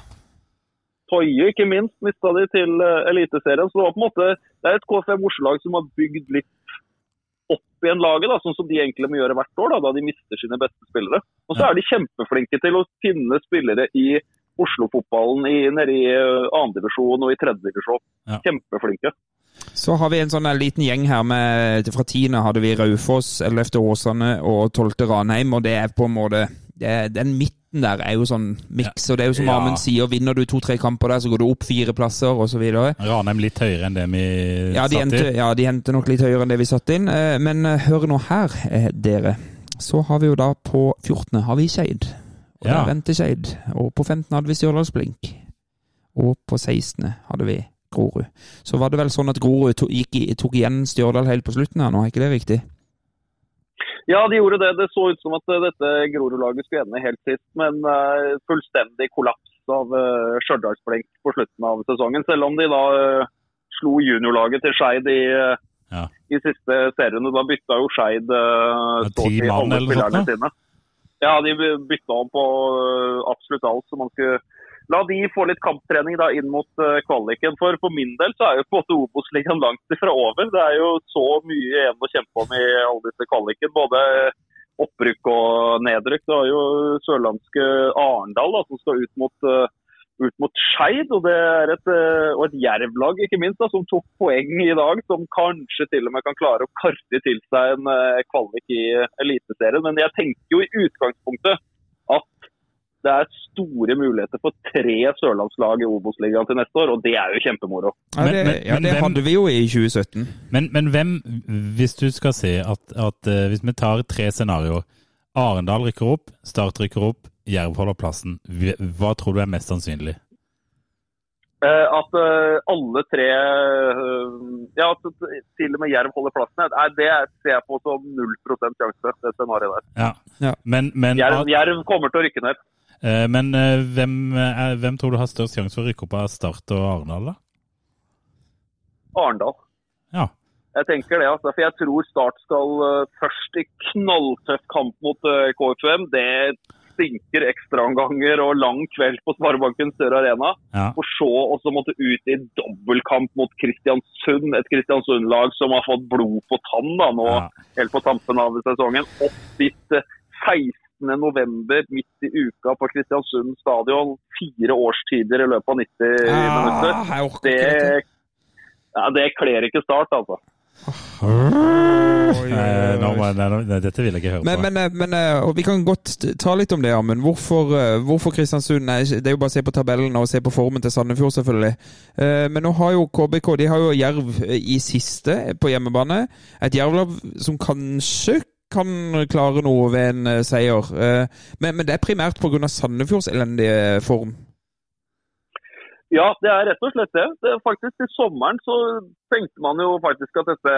S7: Toye, ikke minst, mista de til eh, Eliteserien. Så det var på en måte det er et KFM Oslo-lag som har bygd litt opp igjen laget, da, sånn som de egentlig må gjøre hvert år, da, da de mister sine beste spillere. Og så
S1: Ja.
S7: er de kjempeflinke til å finne spillere i Oslo-fotballen i- nede i eh, andredivisjon og i tredjedivisjon.
S1: Ja.
S7: Kjempeflinke.
S2: Så har vi en sånn liten gjeng her med Fra tiende hadde vi Raufoss, 11. Åsane og 12. Ranheim, og det er på en måte det Den midten der er jo sånn miks, og det er jo som
S1: Ja.
S2: Amund sier, vinner du to-tre kamper der, så går du opp fire plasser, videre.
S1: Ranheim litt høyere enn det vi
S2: Ja, de
S1: satt
S2: endte,
S1: i.
S2: ja, de endte nok litt høyere enn det vi satte inn, eh, men eh, hør nå her, eh, dere. Så har vi jo da på 14. har vi Skeid. Og
S1: Ja.
S2: der endte Skeid. Og på 15. hadde vi Stjørdalsblink. Og på 16. hadde vi Grorud. Så var det vel sånn at Grorud tok, gikk, tok igjen Stjørdal helt på slutten her nå, er ikke det viktig?
S7: Ja, de gjorde det. Det så ut som at eh, dette Grorud-laget skulle ende helt sist, men eh, fullstendig kollaps av uh, Stjørdalsblink på slutten av sesongen. Selv om de da slo juniorlaget til Skeid i,
S1: Ja.
S7: i siste serien. Da bytta jo Skeid uh,
S1: Ja, ti mann eller noe sånt.
S7: Ja, de bytta om på absolutt alt. Så man skulle la de få litt kamptrening da inn mot eh, kvaliken. For for min del så er jo på en måte Obos-ligaen langt ifra over. Det er jo så mye igjen å kjempe om i alle disse kvaliken. Både opprykk og nedrykk. Det er jo sørlandske Arendal da, som skal ut mot, uh, ut mot Skeid. Og det er et, uh, og et Jerv-lag ikke minst, da, som tok poeng i dag. Som kanskje til og med kan klare å karte til seg en kvalik i Eliteserien. Men jeg tenker jo i utgangspunktet det er store muligheter for tre sørlandslag i Obos-ligaen til neste år, og det er jo kjempemoro.
S2: Ja, det, ja, det hadde vi jo i 2017.
S1: Men, men hvem, hvis du skal se at, at eh, Hvis vi tar tre scenarioer Arendal rykker opp, Start rykker opp, Jerv holder plassen. Hva tror du er mest sannsynlig?
S7: Eh, at eh, alle tre Ja, at til og med Jerv holder plassen. Det ser jeg på som 0 sjanse, det scenarioet der.
S1: Ja.
S2: Ja.
S1: Men, men,
S7: Jerv, Jerv kommer til å rykke ned.
S1: Eh, men eh, hvem, eh, hvem tror du har størst sjanse for å rykke opp av Start og Arendal, da?
S7: Arendal.
S1: Ja.
S7: Jeg tenker det, altså. For jeg tror Start skal først i knalltøff kamp mot KFUM. Det stinker ekstraomganger og lang kveld på Sparebanken Sør Arena.
S1: Ja.
S7: For så også måtte ut i dobbeltkamp mot Kristiansund. Et Kristiansund-lag som har fått blod på tann da, nå
S1: Ja.
S7: helt på tampen av sesongen. Opp dit eh, 16. november midt i uka på Kristiansund stadion. Fire årstider i løpet av 90 minutter.
S2: Ah, jeg orker
S7: Det,
S2: ikke
S7: ja, det kler ikke Start, altså.
S1: Oi, må jeg, nei, nei, dette vil jeg ikke høre
S2: Men,
S1: på.
S2: men, eh, men eh, og vi kan godt ta litt om det, Amund. Hvorfor, eh, hvorfor Kristiansund? Nei, det er jo bare å se på tabellen og se på formen til Sandefjord, selvfølgelig. Eh, Men nå har jo KBK de har jo Jerv eh, i siste på hjemmebane. Et Jerv-lag som kanskje kan klare noe ved en eh, seier. Eh, Men, men det er primært pga. Sandefjords elendige form.
S7: Ja, det er rett og slett det. det faktisk Til sommeren så tenkte man jo faktisk at dette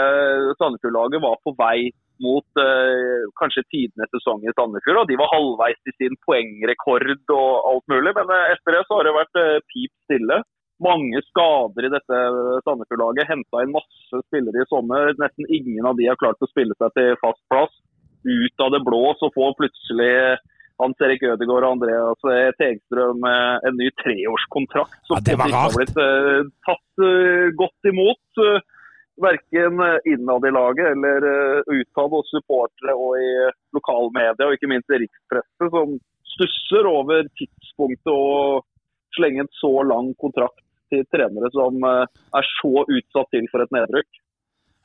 S7: Sandefjord-laget var på vei mot eh, kanskje tidenes sesong i Sandefjord. og De var halvveis til sin poengrekord og alt mulig. Men eh, etter det så har det vært eh, pip stille. Mange skader i dette Sandefjord-laget. Henta inn masse spillere i sommer. Nesten ingen av de har klart å spille seg til fast plass. Ut av det blå så får plutselig Hans Erik Ødegaard og Andreas Tegstrøm eh, en ny treårskontrakt som
S1: Ja, det var
S7: har blitt eh, tatt eh, godt imot. Uh, verken innad i laget eller uh, utad hos supportere og i lokalmedia, og ikke minst i rikspresset, som stusser over tidspunktet å slenge en så lang kontrakt til trenere som eh, er så utsatt til for et nedrykk.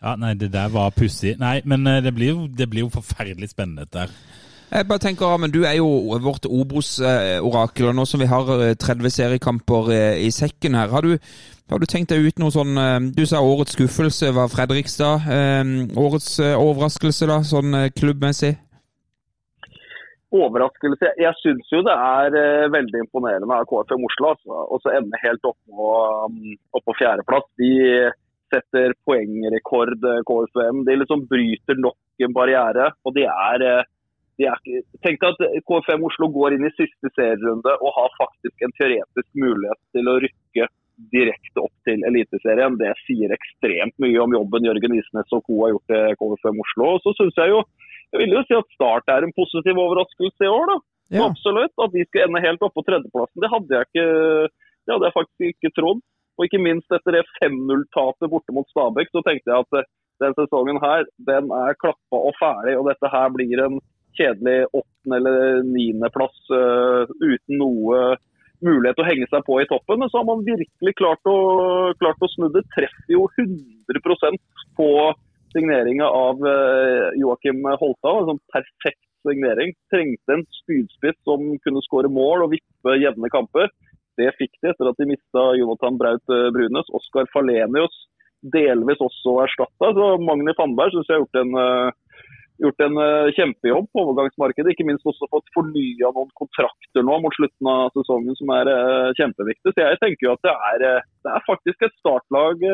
S1: Ja, nei, det der var pussig. Nei, men eh, det blir, jo, det blir jo forferdelig spennende dette her.
S2: Jeg bare tenker, Amund, Du er jo vårt Obos-orakel, og nå som vi har eh, 30 seriekamper eh, i sekken her, har du, har du tenkt deg ut noe sånn Du sa årets skuffelse var Fredrikstad. Årets overraskelse, da, sånn klubbmessig?
S7: Overraskelse. Jeg syns jo det er eh, veldig imponerende av KFM Oslo altså, og så ende helt opp på, um, opp fjerdeplass. De setter poengrekord, eh, KFM. De liksom bryter nok en barriere. og de er, eh, de Tenk at KFM Oslo går inn i siste serierunde og har faktisk en teoretisk mulighet til å rykke direkte opp til Eliteserien. Det sier ekstremt mye om jobben Jørgen Isnes og co. har gjort til KFM Oslo. Og så synes jeg jo jeg vil jo si at Start er en positiv overraskelse i år. da.
S2: Ja.
S7: Absolutt. At de skal ende helt oppe på tredjeplassen, det hadde jeg ikke det hadde jeg faktisk ikke trodd. Og ikke minst etter det 5-0-tapet borte mot Stabæk, så tenkte jeg at eh, den sesongen her, den er klappa og ferdig. Og dette her blir en kjedelig åttende- eller niendeplass uh, uten noe mulighet til å henge seg på i toppen. Men så har man virkelig klart å, klart å snu det. Treffer jo 100% på signeringa av eh, Joakim Holta. En sånn perfekt signering. Trengte en spydspiss som kunne skåre mål og vippe jevne kamper. Det fikk de etter at de mista Jonathan Braut eh, Brunes. Oskar Falenius delvis også erstatta. Så Magni Fannberg syns jeg har gjort en, eh, gjort en kjempejobb på overgangsmarkedet. Ikke minst også fått fornya noen kontrakter nå mot slutten av sesongen som er kjempeviktig. Så jeg tenker jo at det er, det er faktisk et startlag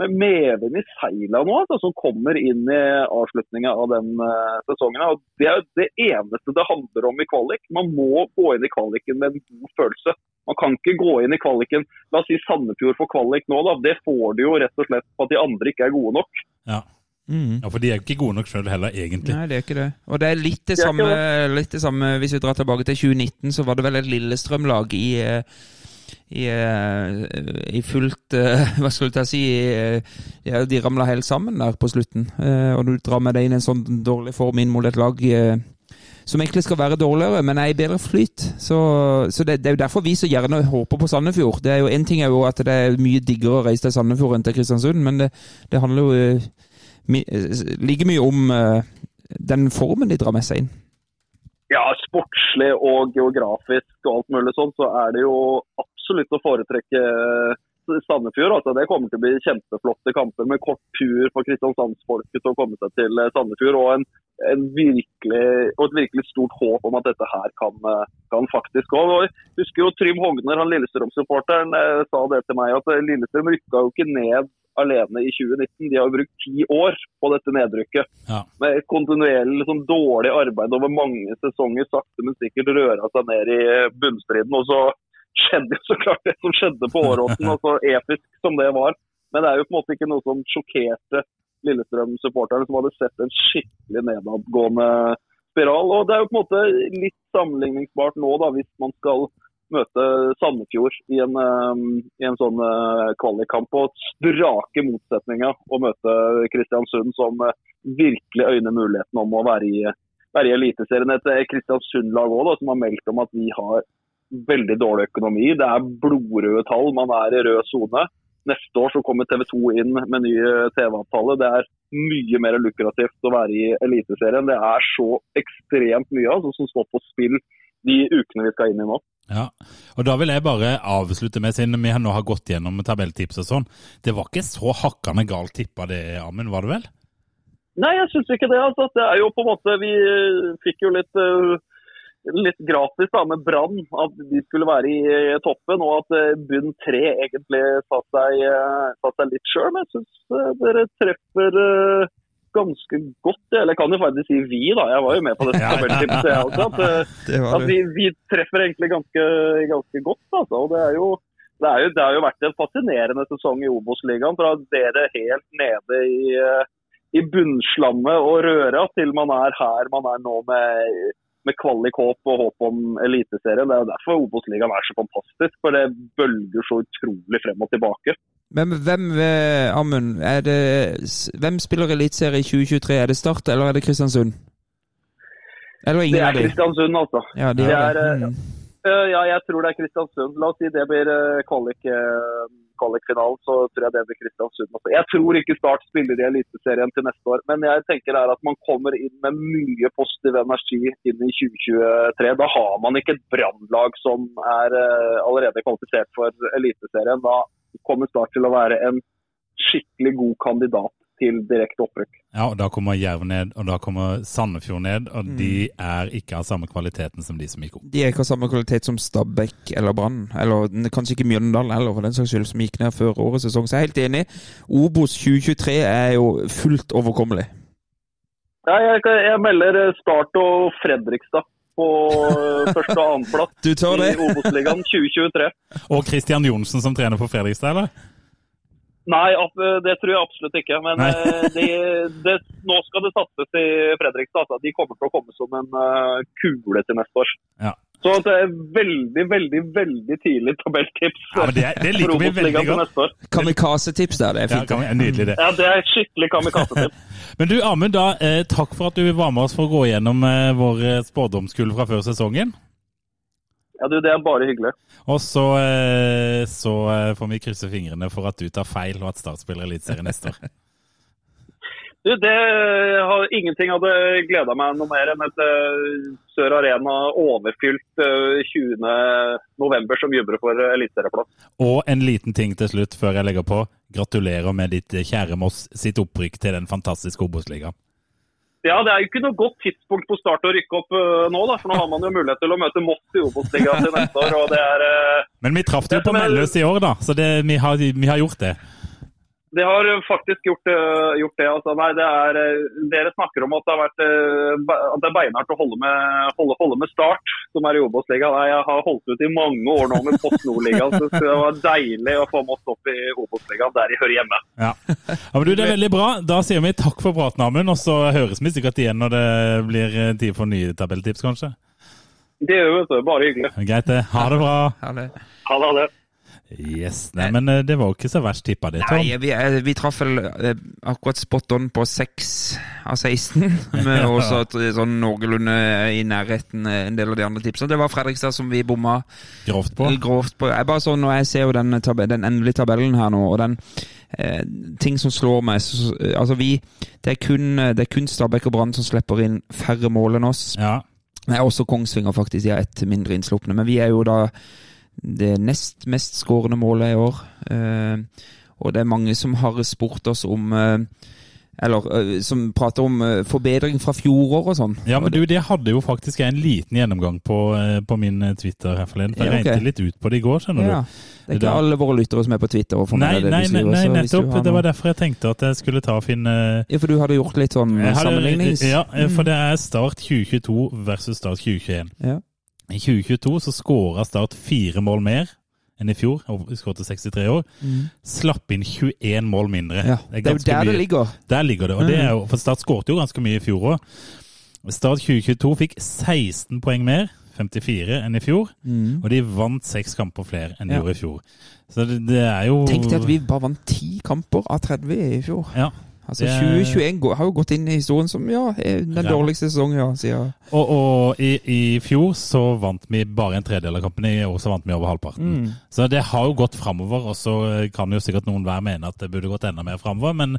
S7: med medvind i seila nå, altså, som kommer inn i avslutninga av den uh, sesongen. Og det er det eneste det handler om i kvalik. Man må gå inn i kvaliken med en god følelse. Man kan ikke gå inn i kvaliken La oss si Sandefjord får kvalik nå, da. Det får de jo rett og slett på at de andre ikke er gode nok.
S1: Ja.
S2: Mm.
S1: ja, for de er jo ikke gode nok sjøl heller, egentlig.
S2: Nei, det er ikke det. Og det er litt det,
S7: Det
S2: samme,
S7: det.
S2: litt det samme Hvis vi drar tilbake til 2019, så var det vel et Lillestrøm-lag i eh, i, eh, i fullt eh, Hva skulle jeg si i, ja, De ramla helt sammen der på slutten. Eh, Og du drar med deg inn en sånn dårlig form inn mot et lag eh, som egentlig skal være dårligere, men er i bedre flyt. Så, så det, det er jo derfor vi så gjerne håper på Sandefjord. Det er jo En ting er jo at det er mye diggere å reise til Sandefjord enn til Kristiansund, men det, det handler jo my, eh, like mye om eh, den formen de drar med seg inn.
S7: Ja, sportslig og geografisk og alt mulig sånn, så er det jo absolutt å foretrekke Sandefjord. Altså, det kommer til å bli kjempeflotte kamper med kort tur for kristiansandsfolket til å komme seg til Sandefjord. Og en en virkelig, og et virkelig stort håp om at dette her kan, eh, kan faktisk gå. Og Jeg husker jo Trym Hogner, han Lillestrøm-supporteren, eh, sa det til meg at eh, Lillestrøm rykka jo ikke ned alene i 2019. De har jo brukt ti år på dette nedrykket.
S1: Ja.
S7: Med kontinuerlig liksom, dårlig arbeid over mange sesonger, sakte, men sikkert røra seg ned i eh, bunnstriden. Og så skjedde så klart det som skjedde på Åråsen, og så episk som det var. Men det er jo på en måte ikke noe som sjokkerte Lillestrøm-supporterne, som hadde sett en skikkelig nedadgående spiral. Og Det er jo på en måte litt sammenligningsbart nå, da, hvis man skal møte Sandefjord i en, eh, i en sånn eh, kvalikkamp. Og strake motsetninger å møte Kristiansund, som eh, virkelig øyner muligheten om å være i, i Eliteserien. Et eh, Kristiansund-lag òg, som har meldt om at vi har veldig dårlig økonomi. Det er blodrøde tall, man er i rød sone. Neste år så kommer TV 2 inn med ny eh, TV-avtale. Det er mye mer lukrativt å være i Eliteserien. Det er så ekstremt mye altså, som står på spill de ukene vi skal inn i nå.
S1: Ja, og da vil jeg bare avslutte med, siden vi nå har gått gjennom tabelltips og sånn. Det var ikke så hakkende galt tippa det, Amund, var det vel?
S7: Nei, jeg syns ikke det. altså. Det er jo på en måte Vi eh, fikk jo litt eh, litt gratis da, med Brann, at de skulle være i eh, toppen. Og at eh, bunn tre egentlig satt seg, eh, satt seg litt sjøl. Men jeg syns dere treffer ganske godt. Eller kan jo faktisk si vi, da. Jeg var jo med på dette tabelltipset, jeg også. At, at vi, vi treffer egentlig ganske, ganske godt. Altså. Og det er jo det, er jo, det har jo vært en fascinerende sesong i Obos-ligaen. Fra dere helt nede i, i bunnslammet og røra til man er her man er nå med, med kvalik-håp og håp om eliteserien. Det er jo derfor Obos-ligaen er så fantastisk. For det bølger så utrolig frem og tilbake.
S2: Men hvem, eh, Amund, er det, hvem spiller eliteserie i 2023? Er det Start eller er det Kristiansund? Eller
S7: Det
S2: ingen
S7: er
S2: av de?
S7: Kristiansund, altså.
S2: Ja, de
S7: Det
S2: er
S7: er,
S2: det.
S7: eh,
S2: Mm.
S7: Eh, Ja, jeg tror det er Kristiansund. La oss si det blir eh, kvalik, eh, kvalikfinalen, så tror jeg det blir Kristiansund. også. Jeg tror ikke Start spiller i Eliteserien til neste år, men jeg tenker er at man kommer inn med mye positiv energi inn i 2023. Da har man ikke et brannlag som er allerede kvalifisert for Eliteserien. Da kommer Start til å være en skikkelig god kandidat til direkte opprykk.
S1: Ja, og da kommer Jerv ned, og da kommer Sandefjord ned, og
S2: Mm.
S1: de er ikke av samme kvaliteten som de som gikk opp.
S2: De er ikke av samme kvalitet som Stabæk eller Brann. Eller kanskje ikke Mjøndalen heller, for den saks skyld, som gikk ned før årets sesong. Så jeg er helt enig. Obos 2023 er jo fullt overkommelig.
S7: Ja, jeg, jeg melder Start og Fredrikstad på eh, første og annenplass i Obos-ligaen 2023.
S1: Og Christian Johnsen som trener på Fredrikstad, eller?
S7: Nei, det tror jeg absolutt ikke. Men eh, de, nå skal det satses i Fredrikstad. Altså. De kommer til å komme som en eh, kule til neste år.
S1: Ja.
S7: Så det er veldig, veldig veldig tidlig tabelltips
S1: Ja, men det, det liker vi veldig godt.
S2: Kamikaze-tips der, det er
S1: Ja,
S2: fint.
S1: kan nydelig det.
S7: Ja, Det er et skikkelig kamikaze-tips.
S1: Men du Amund, da, eh, takk for at du var med oss for å gå gjennom vår spådomskull fra før sesongen.
S7: Ja, du, Det er bare hyggelig.
S1: Og så, eh, så eh, får vi krysse fingrene for at du tar feil, og at Start spiller Eliteserien neste år.
S7: Du, det har Ingenting hadde gleda meg noe mer enn et eh, Sør Arena overfylt eh, 20. november som jubler for eh, eliteserieplass.
S1: Og en liten ting til slutt før jeg legger på. Gratulerer med ditt eh, kjære Moss sitt opprykk til den fantastiske Obos-ligaen.
S7: Ja, Det er jo ikke noe godt tidspunkt på start å rykke opp uh, nå, da, for nå har man jo mulighet til å møte Moss i Obos-ligaen til neste år. og det er... Uh,
S1: Men vi traff det jo på Melløs i år, da, så det, vi, har, vi har gjort det.
S7: Det har faktisk gjort, eh, gjort det. altså. Nei, det er, eh, Dere snakker om at det, har vært, eh, at det er beinhardt å holde med, holde, holde med Start, som er i Obos-ligaen. Jeg har holdt ut i mange år nå med Post Nord-ligaen, så det var deilig å få Moss opp i Obos-ligaen, der de hører hjemme.
S1: Ja. ja, men du, Det er veldig bra. Da sier vi takk for praten, Amund, og så høres vi sikkert igjen når det blir eh, tid for nye tabelltips, kanskje.
S7: Det gjør vi, vet du. Bare hyggelig.
S1: Greit, det. Ha det bra.
S7: Ha det. ha det.
S1: Yes, nei, men eh, det var jo ikke så verst tippa, det, Tom.
S2: Nei, vi, vi traff vel eh, akkurat spot on på 6 av 16. Med også er sånn noenlunde i nærheten eh, en del av de andre tipsene. Det var Fredrikstad som vi bomma
S1: Grovt på.
S2: grovt på. Jeg bare sånn, når jeg ser jo den, den endelige tabellen her nå, og den eh, ting som slår meg så, Altså, vi Det er kun, det er kun Stabæk og Brann som slipper inn færre mål enn oss.
S1: Ja.
S2: Nei, også Kongsvinger faktisk, de har ett mindre innslupne. Men vi er jo da det nest mest skårende målet i år. Eh, og det er mange som har spurt oss om eh, Eller eh, som prater om forbedring fra fjoråret og sånn.
S1: Ja, men du, det hadde jo faktisk en liten gjennomgang på, på min Twitter her forleden. For jeg
S2: Ja, okay.
S1: regnet litt ut på det i går, skjønner
S2: Ja.
S1: du.
S2: Det er ikke
S1: Da-
S2: alle våre lyttere som er på Twitter og får
S1: Nei,
S2: med det
S1: nei,
S2: du
S1: nei,
S2: skriver.
S1: nei nettopp. Det var derfor jeg tenkte at jeg skulle ta og finne
S2: Ja, for du hadde gjort litt sånn
S1: hadde-
S2: sammenlignings...
S1: Ja, for det er Start 2022 versus Start 2021.
S2: Ja.
S1: I 2022 så skåra Start fire mål mer enn i fjor. og Skåret til 63 år. Slapp inn 21 mål mindre.
S2: Ja, Det er jo
S1: der
S2: der det ligger.
S1: Der ligger det. og det er jo, For Start skåret jo ganske mye i fjor òg. Start 2022 fikk 16 poeng mer, 54, enn i fjor. Og de vant seks kamper flere enn de
S2: Ja.
S1: gjorde i fjor. Så det, det er jo
S2: Tenk deg at vi bare vant ti kamper av 30 i fjor.
S1: Ja.
S2: Altså
S1: Det er-
S2: 2021 går, har jo gått inn i historien som ja, den
S1: Ja.
S2: dårligste sesongen ja, siden
S1: Og, og i, i fjor så vant vi bare en tredjedel av kampene, i år så vant vi over halvparten. Så det har jo gått framover, og så kan jo sikkert noen hver mene at det burde gått enda mer framover, men,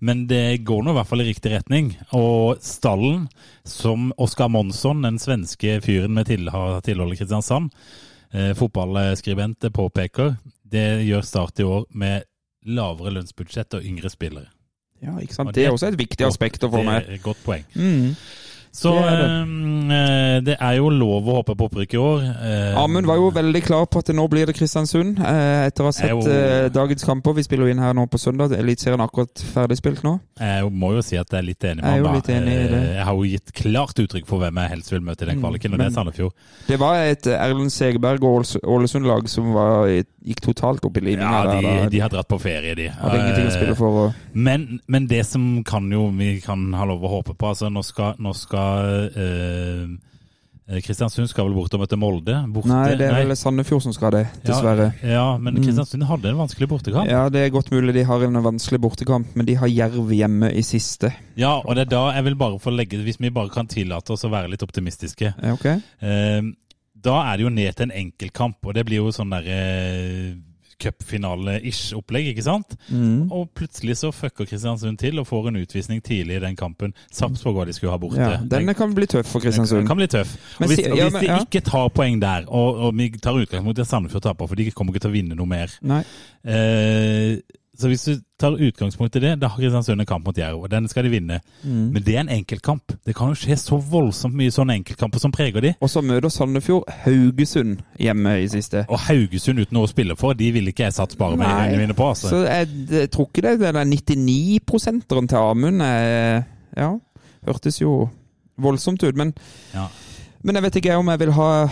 S1: men det går nå i hvert fall i riktig retning. Og stallen, som Oskar Monsson, den svenske fyren med tilhold i Kristiansand, eh, fotballskribent, påpeker, det gjør Start i år med lavere lønnsbudsjett og yngre spillere.
S2: Ja, ikke sant. Det er også et viktig aspekt å få med.
S1: Det er et godt poeng.
S2: Mm.
S1: Så
S2: Det er det.
S1: ehm, eh, det er jo lov å håpe på opprykk i år. Eh,
S2: Amund var jo veldig klar på at nå blir det Kristiansund, eh, etter å ha sett eh, dagens kamper. Vi spiller jo inn her nå på søndag. Eliteserien er akkurat ferdigspilt nå.
S1: Jeg må jo si at jeg er litt enig med
S2: Jeg i det.
S1: Eh, Jeg har jo gitt klart uttrykk for hvem jeg helst vil møte i den
S2: Mm,
S1: kvaliken, og det er Sandefjord.
S2: Det var et eh, Erlend Segerberg og Ålesund-lag som var, gikk totalt opp i limingen.
S1: Ja,
S2: der,
S1: de,
S2: da.
S1: de har dratt på ferie, de.
S2: hadde ingenting å spille for. Og,
S1: Men, men det som kan jo vi kan ha lov å håpe på altså Nå skal, nå skal eh, Kristiansund skal vel bort og møte Molde. Borte,
S2: nei, det er vel Sandefjord som skal det, dessverre.
S1: Ja, ja men
S2: Mm.
S1: Kristiansund hadde en vanskelig bortekamp.
S2: Ja, det er godt mulig de har en vanskelig bortekamp, men de har Jerv hjemme i siste.
S1: Ja, og det er da jeg vil bare få legge Hvis vi bare kan tillate oss å være litt optimistiske.
S2: Ja, ok?
S1: Eh, da er det jo ned til en enkeltkamp, og det blir jo sånn derre eh, cupfinale-ish opplegg, ikke sant?
S2: Mm.
S1: Og plutselig så fucker Kristiansund til og får en utvisning tidlig i den kampen. Sarpsborg var de skulle ha borte.
S2: Ja, denne kan bli tøff for Kristiansund.
S1: Den kan bli tøff. Og hvis, og hvis de ikke tar poeng der, og, og vi tar utgangspunkt i at Sandefjord taper, for de kommer ikke til å vinne noe mer
S2: Nei.
S1: eh, Så hvis du tar utgangspunkt i det, da har Kristiansund en kamp mot Jerv, og den skal de vinne.
S2: Mm.
S1: Men det er en enkeltkamp. Det kan jo skje så voldsomt mye sånne enkeltkamper som preger de.
S2: Og så møter Sandefjord Haugesund hjemme i siste.
S1: Og Haugesund uten noe å spille for, de ville ikke jeg satt bare med øynene mine på. altså.
S2: Så jeg, jeg tror ikke det er den 99 til Amund. er- Ja, hørtes jo voldsomt ut. Men,
S1: Ja.
S2: men jeg vet ikke om jeg vil ha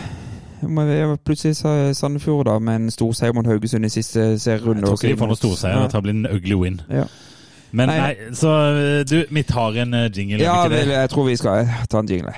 S2: plutselig sa Sandefjord da, med en stor seier mot Haugesund i siste serierunde.
S1: Jeg tror ikke de får noen storseier. Dette blir en ugly win.
S2: Ja.
S1: Men
S2: Nei.
S1: nei, så eh, du, vi tar en eh, jingle,
S2: Ja,
S1: det?
S2: jeg tror vi skal ta en jingle.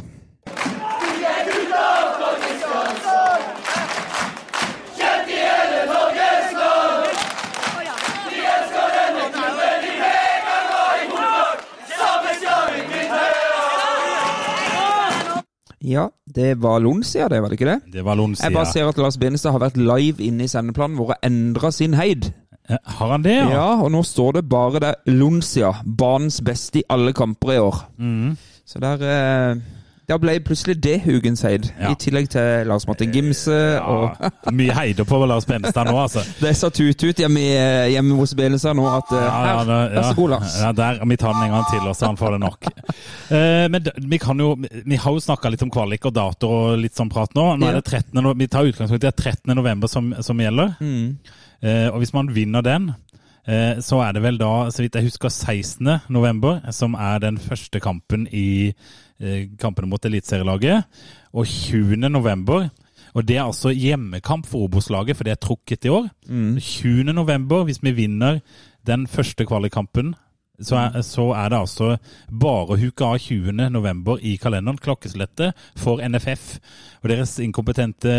S2: Ja, det var Lonsia, det, var det ikke det?
S1: Det var Lonsia.
S2: Jeg bare ser at Lars Benestad har vært live inne i sendeplanen vår og endra sin heid.
S1: Eh, Har han det, ja?
S2: Ja, og nå står det bare der Lonsia, banens beste i alle kamper i år.
S1: Mm.
S2: Så der eh, Der ble plutselig det Hugens heid.
S1: Ja.
S2: I tillegg til Lars Martin Gimse og
S1: Ja, mye heider på Lars Benestad nå, altså.
S2: Det så tut-tut hjemme, hjemme hos Benestad nå at eh, her, Vær så god, Lars.
S1: Ja, der, vi tar den en gang til, og så han får det nok. Eh, men vi kan jo Vi har jo snakka litt om kvalik og dato og litt sånn prat nå. Nå er det 13. no- Vi tar utgangspunkt i at 13. november som, som gjelder.
S2: Mm.
S1: Eh, og hvis man vinner den, eh, så er det vel da, så vidt jeg husker, 16. november, som er den første kampen i eh, kampene mot eliteserielaget. Og 20. november og det er altså hjemmekamp for Obos-laget, for det er trukket i år. 20. november, hvis vi vinner den første kvalikkampen, så er, så er det altså bare huka av 20. november i kalenderen, klokkeslettet, for NFF. Og deres inkompetente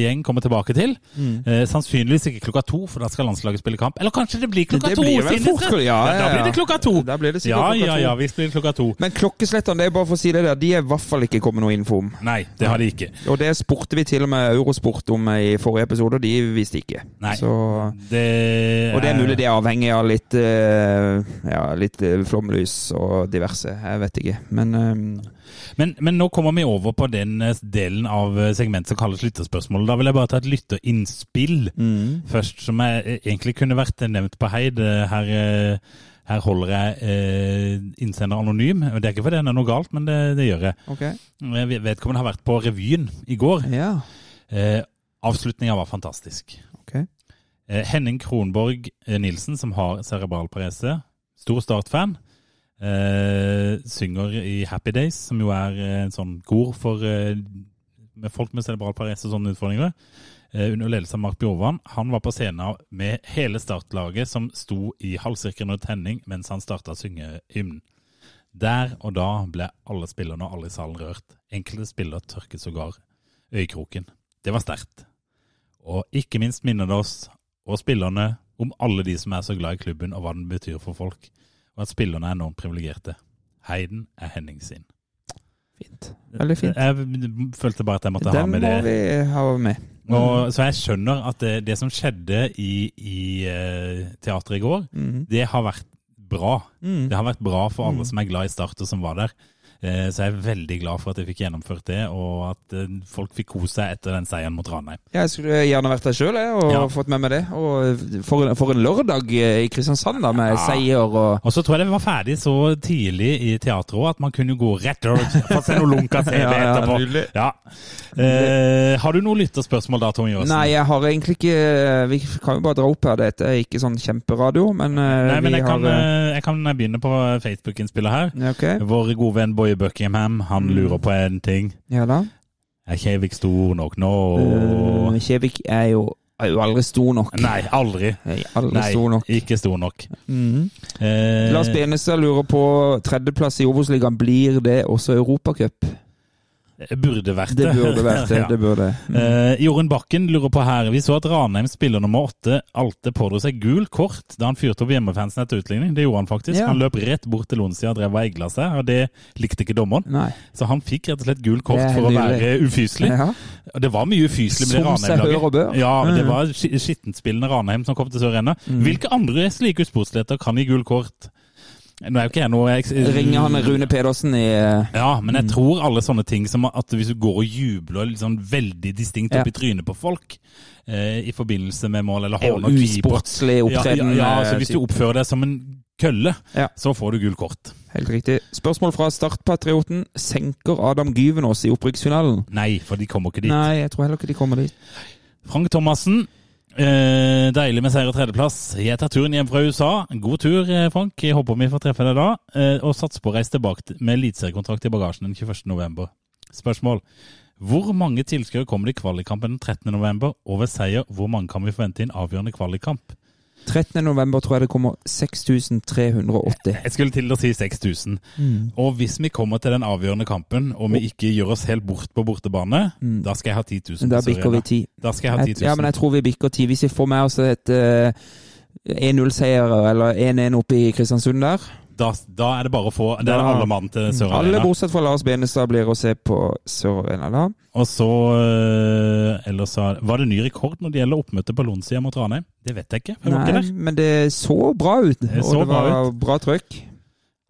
S1: gjeng kommer tilbake til. Eh, sannsynligvis ikke klokka to, for da skal landslaget spille kamp. Eller kanskje det blir klokka
S2: Det
S1: to!
S2: blir fort,
S1: ja,
S2: ja, ja,
S1: Da blir det klokka to!
S2: Blir det
S1: ja,
S2: klokka
S1: ja,
S2: to.
S1: ja, visst blir det klokka to.
S2: Men klokkeslettene, det er bare for å si det der, de er i hvert fall ikke kommet noe info om.
S1: Nei, det har de ikke.
S2: Og det spurte vi til og med Eurosport om i forrige episode, og de visste ikke.
S1: Nei.
S2: Så,
S1: Det
S2: og det er mulig det er avhengig av litt, eh, ja, litt eh, flomlys og diverse. Jeg vet ikke. Men um...
S1: Men, men nå kommer vi over på den eh, delen av eh, segmentet som kalles lytterspørsmål. Da vil jeg bare ta et lytterinnspill
S2: mm.
S1: først, som jeg, egentlig kunne vært nevnt på Heid her, Her holder jeg eh, innsender anonym. Det er ikke fordi det er noe galt, men det, det gjør jeg. Okay. Vedkommende har vært på revyen i går.
S2: Ja.
S1: Eh, Avslutninga var fantastisk.
S2: Ok.
S1: Eh, Henning Kronborg Nilsen, som har cerebral parese, stor Start-fan, eh, synger i Happy Days, som jo er eh, en sånn kor for eh, med folk med cerebral parese og sånne utfordringer. Eh, under ledelse av Mark Bjorvann. Han var på scenen med hele startlaget som sto i halvsirkelen rundt tenning mens han starta å synge hymnen. Der og da ble alle spillerne og alle i salen rørt. Enkelte spillere tørket sågar øyekroken. Det var sterkt. Og ikke minst minner det oss og spillerne om alle de som er så glad i klubben og hva den betyr for folk, og at spillerne er enormt privilegerte. Heiden er Henning sin.
S2: Fint. Veldig fint.
S1: Jeg følte bare at jeg måtte ha
S2: Den
S1: med
S2: må
S1: det.
S2: vi ha med.
S1: Og, så jeg skjønner at det, det som skjedde i, i teatret i går,
S2: mm.
S1: det har vært bra.
S2: Mm.
S1: Det har vært bra for alle som er glad i Start og som var der. Eh, Så jeg er veldig glad for at jeg fikk gjennomført det, og at eh, folk fikk kose seg etter den seieren mot Ranheim.
S2: Jeg skulle gjerne vært der sjøl og
S1: Ja.
S2: fått med meg det. Og for, en- for en lørdag eh, i Kristiansand da, med
S1: Ja.
S2: seier og
S1: Og så tror jeg det var ferdig så tidlig i teatret òg at man kunne gå rett og få seg noe lunka TV
S2: Ja, ja,
S1: etterpå. Ja. Eh, har du noe lytterspørsmål da, Tom Jørgensen?
S2: Nei, jeg har egentlig ikke Vi kan jo bare dra opp her. Dette er ikke sånn kjemperadio, men, eh,
S1: Nei, men jeg
S2: har eh,
S1: eh, jeg kan begynne på Facebook-innspillet her.
S2: Okay.
S1: Vår gode venn Boje Buckingham, han lurer på en ting.
S2: Ja da.
S1: Er Kjevik stor nok nå?
S2: Uh, Kjevik er jo, er jo aldri stor nok.
S1: Nei, aldri.
S2: Aldri
S1: Nei,
S2: stor nok.
S1: ikke stor nok.
S2: Mm.
S1: Eh,
S2: Lars Benestad lurer på tredjeplass i Obos-ligaen. Blir det også Europacup?
S1: Burde vært
S2: Det Det burde vært det.
S1: Ja.
S2: det burde. Mm.
S1: Eh, Jorunn Bakken lurer på her. Vi så at Ranheim spiller nummer åtte Alte pådro seg gul kort da han fyrte opp hjemmefansen etter utligning. Det gjorde han faktisk.
S2: Ja.
S1: Han løp rett bort til Lonsia og drev og egla seg, og det likte ikke dommeren.
S2: Nei.
S1: Så han fikk rett og slett gul kort
S2: Det
S1: for å være ufyselig.
S2: Ja.
S1: Det var mye ufyselig med det. Ranheim-laget. Ja, men det
S2: Mm.
S1: var sk- skittenspillende Ranheim som kom til Sør-Enda.
S2: Mm.
S1: Hvilke andre slike usportsligheter kan gi gul kort? Nå er jo ikke jeg noe jeg-
S2: Ringer han Rune Pedersen i eh,
S1: Ja, men jeg
S2: Mm.
S1: tror alle sånne ting som at hvis du går og jubler liksom veldig distinkt opp
S2: Ja.
S1: i trynet på folk eh, i forbindelse med mål eller
S2: er
S1: hånd og keeper
S2: usportslig opptreden.
S1: Ja, ja, ja,
S2: eh,
S1: altså hvis du oppfører deg som en kølle,
S2: Ja.
S1: så får du gult kort.
S2: Helt riktig. Spørsmål fra Startpatrioten. Senker Adam Gyvenås i opprykksfinalen?
S1: Nei, for de kommer ikke dit.
S2: Nei, jeg tror heller ikke de kommer dit.
S1: Frank Thomassen. Eh, deilig med seier og tredjeplass. Jeg tar turen hjem fra USA. God tur, eh, Frank. Jeg håper vi får treffe deg da. Eh, og satser på å reise tilbake med eliteseriekontrakt i bagasjen den 21. november. Spørsmål. Hvor mange tilskuere kommer det i kvalikkampen den 13. november? Og ved seier, hvor mange kan vi forvente i en avgjørende kvalikkamp?
S2: 13. november tror jeg det kommer 6380.
S1: Jeg skulle til å si 6000.
S2: Mm.
S1: Og hvis vi kommer til den avgjørende kampen, og vi ikke gjør oss helt bort på bortebane,
S2: Mm.
S1: da skal jeg ha 10 000.
S2: Da bikker vi 10.
S1: Da skal jeg ha 10 000.
S2: ja, men jeg tror vi bikker 10. Hvis vi får med oss et uh, 1-0-seier eller 1-1 oppe i Kristiansund der.
S1: Da, da er det bare å få Det er
S2: det
S1: alle mann til Sør
S2: Alle bortsett fra Lars Benestad blir å se på Sør Arena da.
S1: Og så eller Ellers så Var det ny rekord når det gjelder oppmøte på Lonsia mot Ranheim? Det vet jeg ikke. Jeg
S2: Nei, men det så bra ut.
S1: Det
S2: og det
S1: bra
S2: var bra trøkk.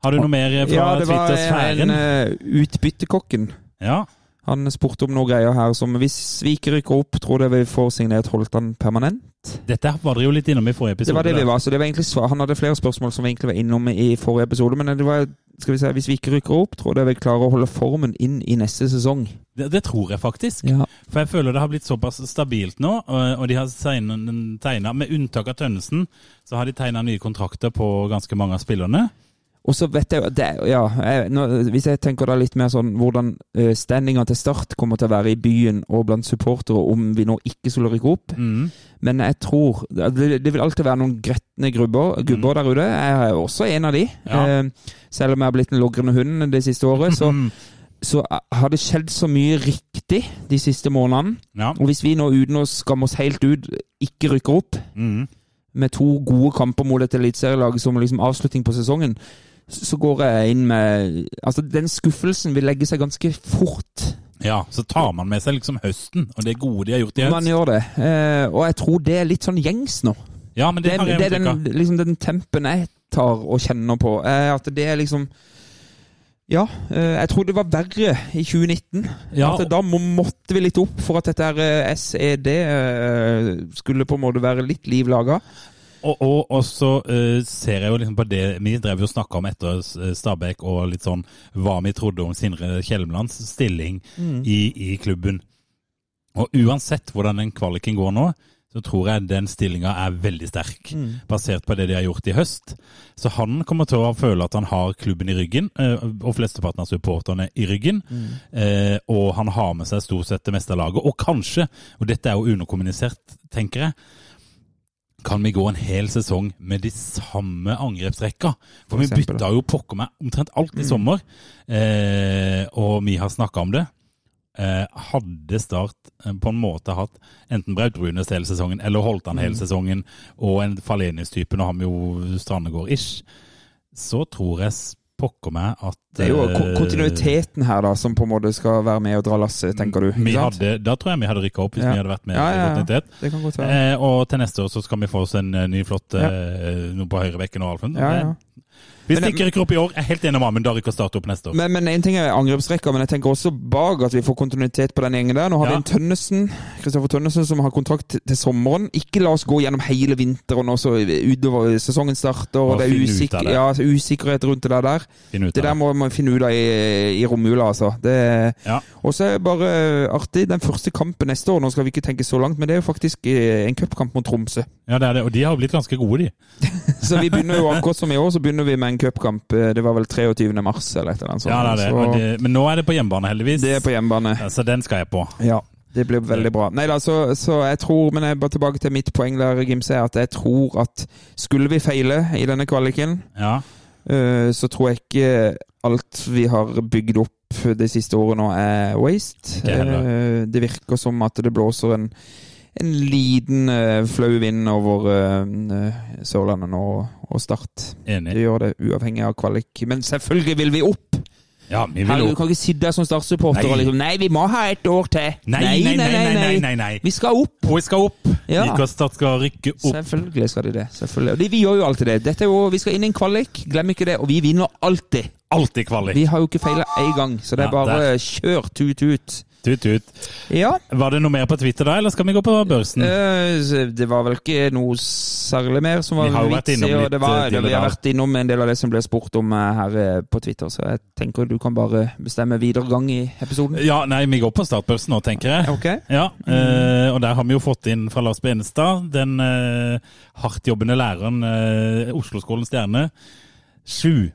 S1: Har du noe mer fra
S2: Ja, det var
S1: Twitter-sfæren?
S2: en uh, utbyttekokken.
S1: Ja.
S2: Han spurte om noen greier her som hvis vi ikke rykker opp, tror dere vi får signert Holtan permanent.
S1: Dette var dere jo litt innom i forrige episode.
S2: Det var det vi var. så det var egentlig svar. Han hadde flere spørsmål som vi egentlig var innom i forrige episode. Men det var, skal vi si, hvis vi ikke rykker opp, tror jeg vi klarer å holde formen inn i neste sesong.
S1: Det, det tror jeg faktisk.
S2: Ja.
S1: For jeg føler det har blitt såpass stabilt nå, og de har tegna Med unntak av Tønnesen, så har de tegna nye kontrakter på ganske mange av spillerne.
S2: Og så vet jeg jo det, ja, jeg, nå, Hvis jeg tenker da litt mer sånn hvordan uh, standinga til Start kommer til å være i byen og blant supportere om vi nå ikke skulle rykke opp
S1: Mm.
S2: Men jeg tror Det, det vil alltid være noen gretne gubber, mm. der ute. Jeg er også en av de.
S1: Ja.
S2: Uh, selv om jeg har blitt en logrende hund det siste året, så, så har det skjedd så mye riktig de siste månedene.
S1: Ja.
S2: Og hvis vi nå uten å skamme oss helt ut ikke rykker opp,
S1: Mm.
S2: med to gode kamper mot et eliteserielag som liksom avslutning på sesongen, så går jeg inn med Altså, den skuffelsen vil legge seg ganske fort.
S1: ja, så tar man med seg liksom høsten, og det gode de har gjort i
S2: Man gjør det. Eh, og jeg tror det er litt sånn gjengs nå.
S1: Ja, men det,
S2: Det, det er den, liksom den tempen jeg tar og kjenner på. Eh, at det er liksom Ja, eh, jeg tror det var verre i 2019.
S1: Ja,
S2: at da må, måtte vi litt opp for at dette her eh, SED eh, skulle på en måte være litt liv laga.
S1: Og, og, og så uh, ser jeg jo liksom på det Vi drev jo og snakka om etter eh, Stabæk og litt sånn hva vi trodde om Sindre Kjelmelands stilling i, i klubben. Og uansett hvordan den kvaliken går nå, så tror jeg den stillinga er veldig sterk, basert på det de har gjort i høst. Så han kommer til å føle at han har klubben i ryggen, eh, og flesteparten av supporterne i ryggen. Eh, og han har med seg stort sett det meste av laget. Og kanskje, og dette er jo underkommunisert, tenker jeg, kan vi gå en hel sesong med de samme angrepsrekka? For vi
S2: eksempel.
S1: bytta jo pokker meg omtrent alt i sommer, eh, og vi har snakka om det. Eh, hadde Start eh, på en måte hatt enten Braut Runes hele sesongen eller holdt han hele sesongen, og en Falenius-type, nå har vi jo Strandegård-ish, så tror jeg pokker meg at
S2: Det er jo
S1: eh,
S2: kontinuiteten her da, som på en måte skal være med og dra lasset, tenker du.
S1: hadde, Da tror jeg vi hadde rykka opp hvis
S2: Ja.
S1: vi hadde vært med
S2: Ja,
S1: i
S2: ja, ja. Det kan godt være.
S1: Eh, og til neste år så skal vi få oss en eh, ny flott
S2: Ja.
S1: eh, noe på høyrebekken og Alfen.
S2: Ja, ja.
S1: Hvis
S2: Men-
S1: ikke rykker opp i år, er helt enig med Amund, da rykker Start opp neste år.
S2: Men, men en ting er angrepsrekka, men jeg tenker også bak at vi får kontinuitet på den gjengen der. Nå har
S1: Ja.
S2: vi en Tønnesen, Kristoffer Tønnesen som har kontrakt til- sommeren. Ikke la oss gå gjennom hele vinteren og så utover sesongen starter, og det er usik
S1: det.
S2: ja, usikkerhet rundt det der. der. Det der må man finne ut av i, i romjula, altså. Det,
S1: Ja.
S2: Og så er det bare artig, den første kampen neste år, nå skal vi ikke tenke så langt, men det er jo faktisk eh, en cupkamp mot Tromsø.
S1: Ja, det er det. Og de har jo blitt ganske gode, de.
S2: Så vi begynner jo akkurat som i år, så begynner vi med en cupkamp. eh, Det var vel 23. mars eller et eller annet sånt.
S1: Ja, det er det.
S2: Så
S1: Men, det, men nå er det på hjemmebane, heldigvis.
S2: det er på hjemmebane.
S1: Ja, Så den skal jeg på.
S2: Ja, det blir veldig bra. Nei da, så, så jeg tror Men jeg bare tilbake til mitt poeng der, Gimse, at jeg tror at skulle vi feile i denne kvaliken,
S1: Ja.
S2: eh, så tror jeg ikke alt vi har bygd opp de siste årene nå er waste. Eh, Det virker som at det blåser en, en liten uh, flau vind over uh, Sørlandet nå, og Start.
S1: Enig.
S2: Det gjør det uavhengig av kvalik. Men selvfølgelig vil vi opp!
S1: Ja, vi vil
S2: Herregud, du kan ikke sitte der som Start-supporter og liksom Nei, vi må ha et år til!
S1: Nei, nei, nei, nei, nei, nei, nei.
S2: Vi skal opp!
S1: Og vi skal opp.
S2: Ja.
S1: Skal Start skal rykke opp.
S2: Selvfølgelig skal de det. selvfølgelig. Og de, Vi gjør jo alltid det. Dette er jo, Vi skal inn i en kvalik, glem ikke det. Og vi vinner alltid.
S1: Alltid kvalik.
S2: Vi har jo ikke feila én gang, så det er
S1: Ja,
S2: bare kjør tut-tut.
S1: Tut, tut.
S2: Ja.
S1: Var det noe mer på Twitter da, eller skal vi gå på børsen?
S2: eh, det var vel ikke noe særlig mer som var
S1: Vi har vært innom litt,
S2: det var,
S1: eh,
S2: det, vi har vært innom en del av det som ble spurt om eh, her eh, på Twitter, så jeg tenker du kan bare bestemme videre gang i episoden.
S1: Ja, nei, vi går på startbørsen nå, tenker jeg.
S2: Ok?
S1: Ja, eh, og der har vi jo fått inn fra Lars Benestad, den eh, hardtjobbende læreren, eh, Oslo-skolens stjerne. Sju.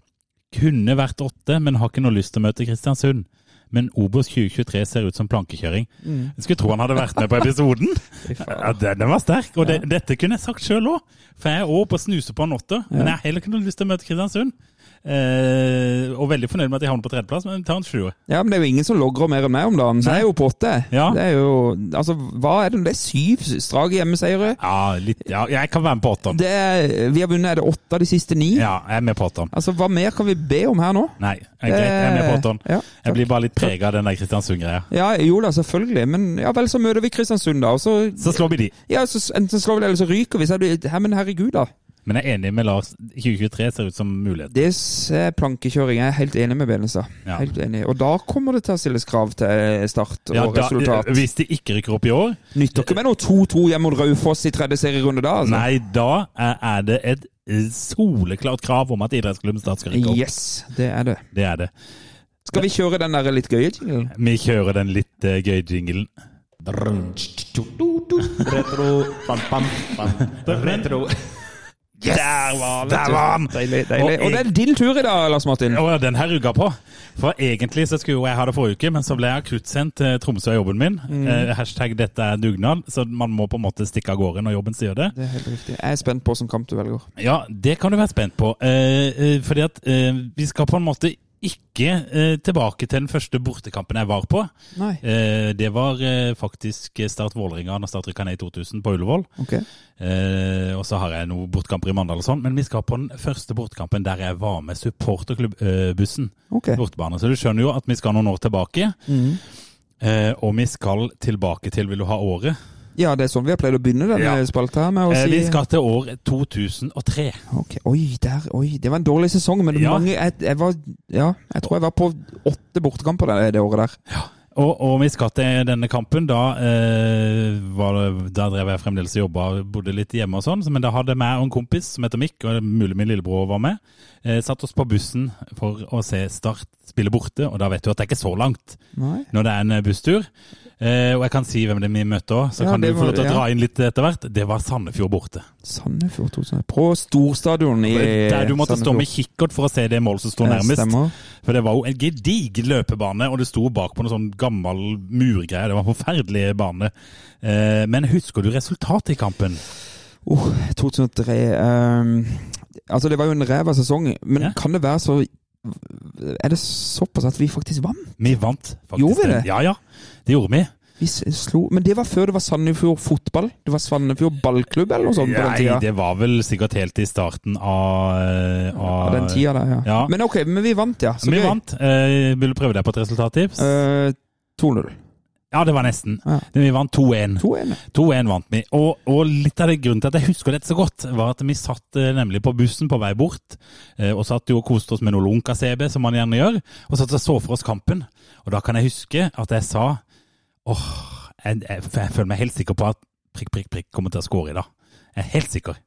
S1: Kunne vært åtte, men har ikke noe lyst til å møte Kristiansund. Men Obos 2023 ser ut som plankekjøring. Jeg skulle tro han hadde vært med på episoden. Ja, den, var sterk. Og det, dette kunne jeg sagt sjøl òg. For jeg er òg på å snuse på en åtter. Men jeg har heller ikke noe lyst til å møte Kristiansund. Eh, og veldig fornøyd med at de havner på tredjeplass, men tar en sjuer.
S2: Ja, men det er jo ingen som logrer mer enn meg om dagen, så jeg er jo på åtte.
S1: Ja.
S2: Det er jo Altså, hva er det? Det er syv strake hjemmeseiere.
S1: Ja, litt, ja, jeg kan være med på åtteren.
S2: Det er, vi har vunnet er det åtte av de siste ni.
S1: Ja, jeg er med på åtteren.
S2: Altså, Hva mer kan vi be om her nå?
S1: Nei, jeg, greit, jeg er med på åtteren.
S2: Ja,
S1: Jeg blir bare litt prega av den der Kristiansund-greia.
S2: ja, jo da, selvfølgelig. Men ja vel, så møter vi Kristiansund, da. Og så,
S1: Så slår vi de.
S2: ja, så enten slår vi de, eller så ryker vi. Så er det, her, men herregud, da.
S1: Men jeg er enig med Lars. 2023 ser ut som mulighet.
S2: Det er plankekjøring. Jeg er helt enig med Benestad.
S1: Ja.
S2: Helt enig. Og da kommer det til å stilles krav til start og
S1: Ja, da,
S2: resultat.
S1: hvis de ikke rykker opp i år,
S2: Nytter ikke med noe 2-2 hjemme mot Raufoss i tredje serierunde da, altså.
S1: nei, da er er det et eh, soleklart krav om at idrettsklubben Start skal rykke opp.
S2: Yes, det er det.
S1: Det er det.
S2: Skal vi kjøre den der litt gøye jinglen?
S1: Vi kjører den litt uh, gøye jinglen.
S8: Retro pam, pam, pam. Retro.
S1: Der var han! Der var han!
S2: Deilig, deilig.
S1: Og
S2: Og det er din tur i dag, Lars Martin.
S1: Og den her rugga på. For egentlig så skulle jeg ha det forrige uke, men så ble jeg akuttsendt til Tromsø av jobben min.
S2: Mm.
S1: Eh, hashtag 'dette er dugnad', så man må på en måte stikke av gårde når jobben sier det.
S2: Det er helt riktig. Jeg er spent på hvilken kamp du velger.
S1: Ja, det kan du være spent på. Eh, eh, fordi at eh, vi skal på en måte ikke eh, tilbake til den første bortekampen jeg var på.
S2: Nei.
S1: Eh, det var eh, faktisk Start Vålerenga når Start rykka ned i 2000 på Ullevål.
S2: Okay.
S1: Eh, og så har jeg noen bortekamper i Mandal og sånn. Men vi skal på den første bortekampen der jeg var med supporterklubbbussen.
S2: Ok.
S1: Bortebane. Så du skjønner jo at vi skal noen år tilbake.
S2: Mm.
S1: Eh, og vi skal tilbake til, vil du ha året?
S2: Ja, det er sånn vi har pleid å begynne denne
S1: Ja.
S2: spalta med å
S1: Eh,
S2: si
S1: vi skal til år 2003.
S2: Okay. Oi, der, oi, det var en dårlig sesong, men
S1: Ja.
S2: mange jeg, jeg var Ja, jeg tror jeg var på åtte bortekamper det, det året der.
S1: og, og vi skal til denne kampen. Da, eh, var det, da drev jeg fremdeles og jobba bodde litt hjemme og sånn. Men da hadde jeg og en kompis som heter Mikk, og mulig min lillebror var med, eh, satt oss på bussen for å se Start spille borte. Og da vet du at det er ikke så langt
S2: Nei.
S1: når det er en busstur. Eh, og jeg kan si hvem det er vi møtte òg, så
S2: Ja,
S1: kan du få lov til å dra inn litt etter hvert. Det var Sandefjord borte.
S2: Sandefjord 2000. På storstadion i
S1: Der du måtte stå med kikkert for å se det målet som sto nærmest.
S2: Stemmer.
S1: For det var jo en gedigen løpebane, og det sto bak på noen sånn gammel murgreie. Det var en forferdelig bane. Eh, men husker du resultatet i kampen?
S2: Oh, 2003 um, Altså, det var jo en ræva sesong, men
S1: Ja.
S2: kan det være så Er det såpass at vi faktisk vant?
S1: Vi vant, faktisk.
S2: Gjorde vi det?
S1: Ja, ja. Det gjorde vi.
S2: Vi slo Men det var før det var Sandefjord fotball? Det var Sandefjord ballklubb eller noe sånt på den
S1: Nei,
S2: tida?
S1: det var vel sikkert helt i starten av, av
S2: Ja, den tida der, ja.
S1: Ja.
S2: Men ok, men vi vant, ja. Så
S1: Vi
S2: gøy.
S1: vant. Eh, vil du prøve deg på et resultattips?
S2: Eh, 2-0.
S1: Ja, det var nesten.
S2: Ja.
S1: Vi vant 2-1.
S2: 2-1.
S1: 2-1 vant vi. Og, og litt av det grunnen til at jeg husker dette så godt, var at vi satt eh, nemlig på bussen på vei bort, eh, og satt jo og koste oss med noe lunka-CB, som man gjerne gjør, og satt og så for oss kampen. Og da kan jeg huske at jeg sa åh, jeg, jeg, jeg føler meg helt sikker på at prikk, prikk, prikk kommer til å skåre i dag. Jeg er helt sikker.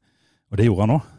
S1: Og det gjorde han òg.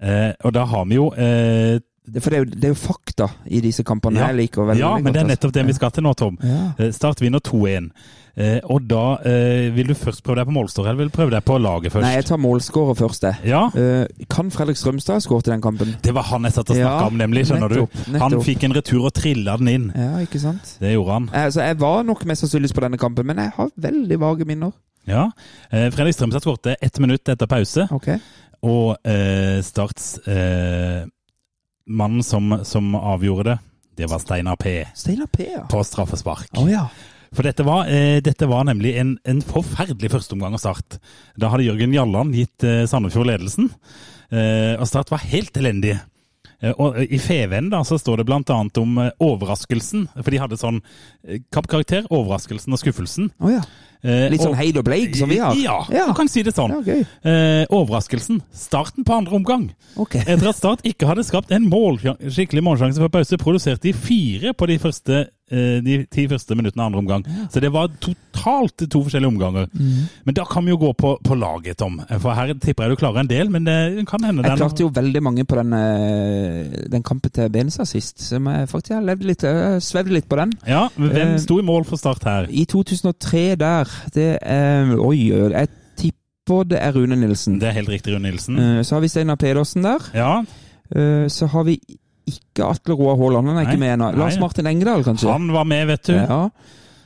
S1: Eh, og da har vi jo eh,
S2: for det er, jo, det er jo fakta i disse kampene
S1: Ja.
S2: jeg liker veldig
S1: Ja,
S2: godt.
S1: men det er
S2: altså.
S1: nettopp det vi skal til nå, Tom.
S2: Ja.
S1: Eh, Start vinner 2-1. Eh, og da eh, vil du først prøve deg på målstår, eller vil du prøve deg på laget først?
S2: Nei, jeg tar målskårer først, jeg.
S1: Ja,
S2: Eh, kan Fredrik Strømstad ha skåret i den kampen?
S1: det var han jeg satt og snakka
S2: Ja,
S1: om, nemlig. skjønner
S2: nettopp,
S1: du? Han
S2: nettopp.
S1: fikk en retur og trilla den inn.
S2: Ja, ikke sant?
S1: Det gjorde han.
S2: Altså, jeg var nok mest sannsynlig på denne kampen, men jeg har veldig vage minner.
S1: Ja. Eh, Fredrik Strømstad skåret ett minutt etter pause,
S2: Ok.
S1: og eh, Starts eh, Mannen som, som avgjorde det, det var Steinar P.
S2: Steinar P, ja.
S1: på straffespark.
S2: Å ja.
S1: For dette var, eh, dette var nemlig en, en forferdelig førsteomgang av Start. Da hadde Jørgen Jalland gitt eh, Sandefjord ledelsen, eh, og Start var helt elendige. Eh, og eh, I Feven da, så står det annet om eh, overraskelsen, for de hadde sånn kappkarakter, overraskelsen og skuffelsen.
S2: Oh, ja. Litt sånn Heid og Blake som vi har?
S1: Ja,
S2: Ja.
S1: du kan si det sånn.
S2: Ja.
S1: Eh, overraskelsen, starten på andre omgang.
S2: Okay.
S1: Etter at Start ikke hadde skapt en mål, skikkelig målsjanse før pause, produserte de fire på de, første, de ti første minuttene av andre omgang. Så det var totalt to forskjellige omganger.
S2: Mm.
S1: Men da kan vi jo gå på, på laget, Tom. For her tipper jeg du klarer en del, men det kan hende
S2: Jeg klarte jo veldig mange på den, eh, den kampen til Benestad sist, som jeg faktisk har levd litt, svevd litt på den.
S1: Ja, Hvem
S2: Eh,
S1: sto i mål for Start her?
S2: I 2003 der, det er Oi, jeg tipper det er Rune Nilsen.
S1: Det er helt riktig, Rune Nilsen.
S2: Eh, Så har vi Steinar Pedersen der.
S1: Ja,
S2: Eh, Så har vi ikke Atle Roar Haaland, han er
S1: Nei.
S2: ikke med ennå. Lars Martin Engdahl, kanskje?
S1: han var med, vet du.
S2: Ja.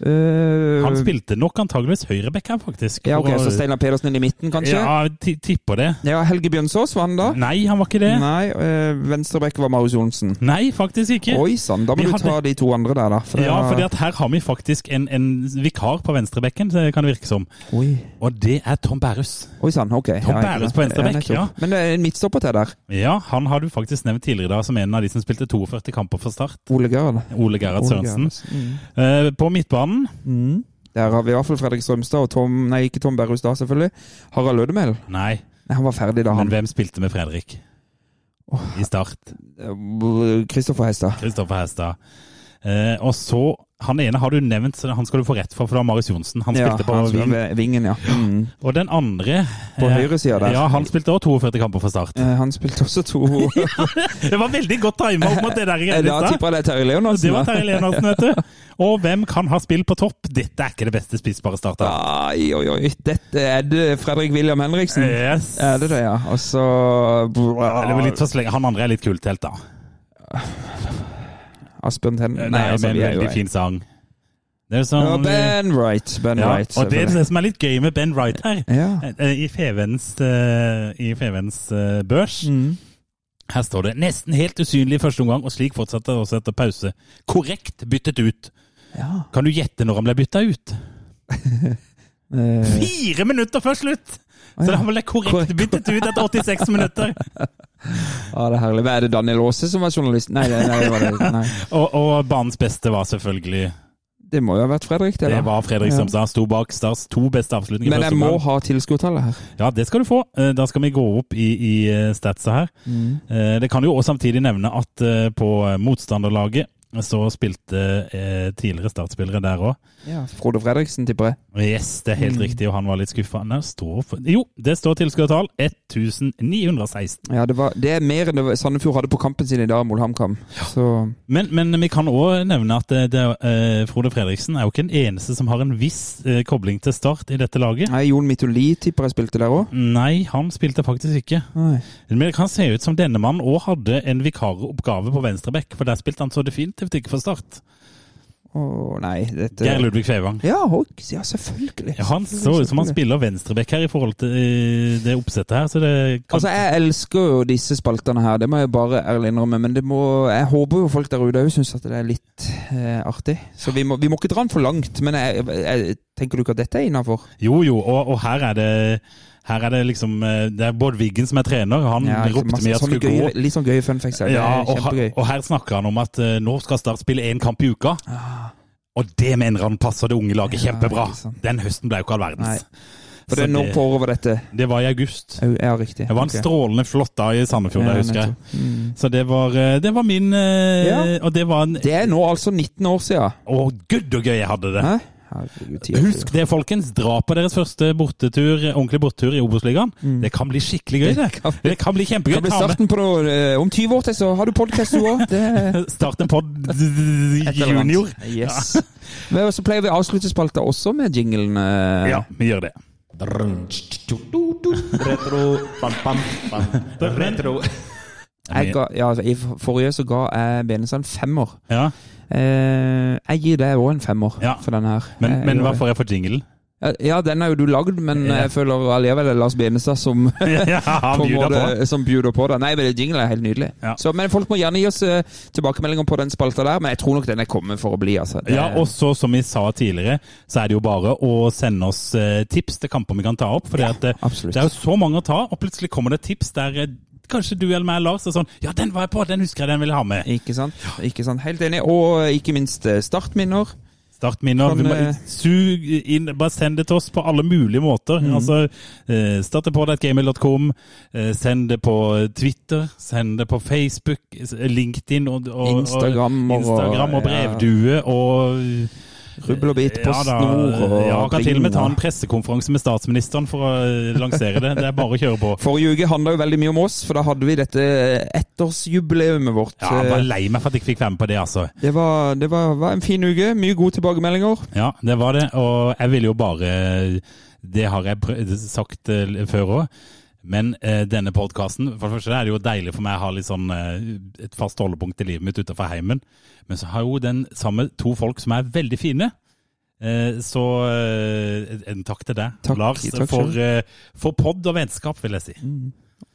S2: Eh,
S1: Han spilte nok antageligvis høyreback her, faktisk.
S2: Ja, ok, Så Steinar Pedersen inn i midten, kanskje? Ja,
S1: Ja, ti- tipper det.
S2: Helge Bjønsås var han da?
S1: Nei, han var ikke det.
S2: Nei, eh, Venstreback var Marius Johnsen.
S1: Nei, faktisk ikke.
S2: Oi sann, da må
S1: Vi
S2: du
S1: hadde-
S2: ta de to andre der, da. For
S1: Ja, for her har vi faktisk en, en vikar på venstrebekken, kan det virke som.
S2: Oi,
S1: Og det er Tom Bærus.
S2: Oi sann, ok.
S1: Tom
S2: Ja,
S1: Bærus på
S2: venstrebekk,
S1: ja.
S2: Men det er en midtstopper til der.
S1: Ja, han har du faktisk nevnt tidligere i dag som en av de som spilte 42 kamper for Start.
S2: Ole Gerhard.
S1: Ole Gerhard Sørensen.
S2: Mm.
S1: Uh, på midtbanen
S2: Mm. Der har vi i hvert fall Fredrik Strømstad og Tom Nei, ikke Tom Berrus da, selvfølgelig. Harald Lødemel.
S1: Nei,
S2: Nei, han var ferdig da,
S1: men hvem spilte med Fredrik? I Start.
S2: Kristoffer Hestad.
S1: Kristoffer Hestad. Eh, og så Han ene har du nevnt, så han skal du få rett for, for det var Marius Johnsen. Han
S2: Ja,
S1: spilte på
S2: han
S1: ving.
S2: ved vingen, ja. Mm.
S1: Og den andre
S2: På
S1: eh,
S2: høyresida der.
S1: Ja, han spilte også 42 kamper fra Start.
S2: Eh, Han spilte også to
S1: Det var veldig godt tima opp mot det der.
S2: Eh, Da tipper jeg det er Terje Leonardsen.
S1: Det var. Terje Leonardsen, vet du. Og hvem kan ha spill på topp? Dette er ikke det beste spissbare starter.
S2: Oi, oi, oi. Dette er det Fredrik William Henriksen.
S1: Yes.
S2: Er det det, ja? Og så
S1: Ja, litt for sleng. Han andre er litt kult helt, da.
S2: Asbjørn Ten...
S1: Nei,
S2: Nei, altså, men
S1: en veldig fin sang. Det er sånn
S2: Ja, Ben Wright. Ben
S1: Ja,
S2: Wright.
S1: og det er det som er litt gøy med Ben Wright her.
S2: Ja.
S1: Eh, I Fevens, eh, i Fevens eh, børs
S2: Mm.
S1: Her står det 'nesten helt usynlig i første omgang', og slik fortsetter også etter pause. Korrekt byttet ut.
S2: ja.
S1: Kan du gjette når han ble bytta ut?
S2: Eh,
S1: Fire minutter før slutt! Så da ble korrekt byttet ut etter 86 minutter.
S2: ja, det er herlig. Er det Daniel Aase som var journalist? Nei, det, nei, det var det. Nei.
S1: Og, og banens beste var selvfølgelig
S2: det må jo ha vært Fredrik, det. da.
S1: Det var Fredrik
S2: Ja.
S1: Strømstad. Sto bak Stars to beste avslutninger.
S2: Men jeg må ha tilskuertallet her.
S1: Ja, det skal du få. Eh, Da skal vi gå opp i, i eh, statsa her.
S2: Mm.
S1: Eh, Det kan jo også samtidig nevne at på motstanderlaget så spilte eh, tidligere startspillere der òg.
S2: Ja, Frode Fredriksen, tipper jeg.
S1: Yes, det er helt
S2: Mm.
S1: riktig, og han var litt skuffa. Jo, det står tilskuertall 1916.
S2: Ja, det, var, det er mer enn det Sandefjord hadde på kampen sin i dag mot HamKam. Ja.
S1: Men, men vi kan òg nevne at det, det, eh, Frode Fredriksen er jo ikke den eneste som har en viss eh, kobling til Start i dette laget.
S2: Nei, Jon Mitoli tipper jeg spilte der òg.
S1: Nei, han spilte faktisk ikke.
S2: Nei.
S1: Men det kan se ut som denne mannen òg hadde en vikaroppgave på venstrebekk, for der spilte han så definitivt ikke for Start.
S2: Å nei, dette
S1: Geir Ludvig Feivang.
S2: Ja, ja selvfølgelig.
S1: Ja, han så ut som han spiller venstrebekk her i forhold til det oppsettet her, så det kan
S2: Altså, Jeg elsker jo disse spaltene her, det må jeg bare ærlig innrømme. Men det må, jeg håper jo folk der ute òg syns at det er litt eh, artig. Så vi må, vi må ikke dra den for langt. Men jeg, jeg, tenker du ikke at dette er innafor?
S1: Jo, jo, og, og her er det her er det liksom eh, Det er Bård Wiggen som er trener. Han
S2: Ja,
S1: ropte
S2: masse
S1: med at
S2: skulle
S1: skulle gå.
S2: litt sånn gøy fun facts.
S1: Ja, og, her- og her snakker han om at uh, nå skal Start spille én kamp i uka. Og det mener han passer det unge laget
S2: Ja,
S1: kjempebra. Den høsten ble jo ikke all verdens.
S2: Nei. For det er når på året var dette?
S1: Det var i august.
S2: Ja, riktig.
S1: Det var en
S2: okay.
S1: strålende flott dag i Sandefjord,
S2: Ja,
S1: jeg husker jeg.
S2: Mm.
S1: Så det var, eh, det var min
S2: Ja.
S1: Og det var en
S2: Det er nå altså 19 år siden.
S1: Å, gud og gøy jeg hadde det!
S2: Hæ? Herregud,
S1: Husk det, folkens. Dra på deres første bortetur, ordentlig bortetur i Obos-ligaen. Det kan bli skikkelig gøy, det.
S2: Mm. kan bli-
S1: Det kan bli kjempegøy.
S2: Det blir
S1: Ta
S2: starten på eh, Om 20 år til så har du podkast du òg.
S1: Start en pod junior.
S2: Yes. Men så pleier vi å avslutte spalta også med jinglen. eh,
S1: Ja, vi gjør det.
S8: Retro. Bam, bam, bam. Retro.
S2: Jeg ga, ja, altså, I forrige så ga jeg Benestad en femmer.
S1: Ja,
S2: Eh, jeg gir deg òg en femmer
S1: Ja.
S2: for denne her.
S1: Men,
S2: Jeg
S1: men hva får jeg for jinglen?
S2: Ja, Ja, den er jo du lagd, men
S1: Ja.
S2: jeg føler allikevel det er Lars Benestad som
S1: Ja,
S2: måte-. Som bjuder på det. Nei, men jingle er helt nydelig.
S1: Ja.
S2: Så, men folk må gjerne gi oss uh, tilbakemeldinger på den spalta der, men jeg tror nok den er kommet for å bli. altså. Det-
S1: Ja, og så som vi sa tidligere, så er det jo bare å sende oss uh, tips til kamper vi kan ta opp. For det, det, det er jo så mange å ta, og plutselig kommer det tips der eh, kanskje du eller meg, Lars, er sånn Ja, den var jeg på, den husker jeg, den vil jeg ha med.
S2: Ikke sant? Ikke sant? Helt enig. Og ikke minst eh, startminner.
S1: Startminner.
S2: Kan,
S1: må,
S2: eh,
S1: sug inn, bare send det til oss på alle mulige måter.
S2: Mm.
S1: Altså, eh, Start det på gmail.com, eh, send det på Twitter, send det på Facebook, LinkedIn og, og,
S2: Instagram og-
S1: og, Instagram og brevdue og
S2: Rubbel og bit på
S1: ja,
S2: snor og
S1: Ja, kan til og med ta en pressekonferanse med statsministeren for å eh, lansere det. Det er bare å kjøre på.
S2: Forrige uke handla jo veldig mye om oss, for da hadde vi dette ettårsjubileet vårt.
S1: Ja, jeg var lei meg for at jeg fikk være med på det, altså.
S2: Det, var, det var, var en fin uke. Mye gode tilbakemeldinger.
S1: Ja, det var det. Og jeg ville jo bare Det har jeg sagt eh, før òg. Men eh, denne podkasten For det første er det jo deilig for meg å ha litt sånn eh, et fast holdepunkt i livet mitt utenfor heimen. Men så har jo den samme to folk som er veldig fine. Eh, så eh, en takk til deg,
S2: Takk,
S1: Lars,
S2: takk
S1: for, eh, for pod og vennskap, vil jeg si.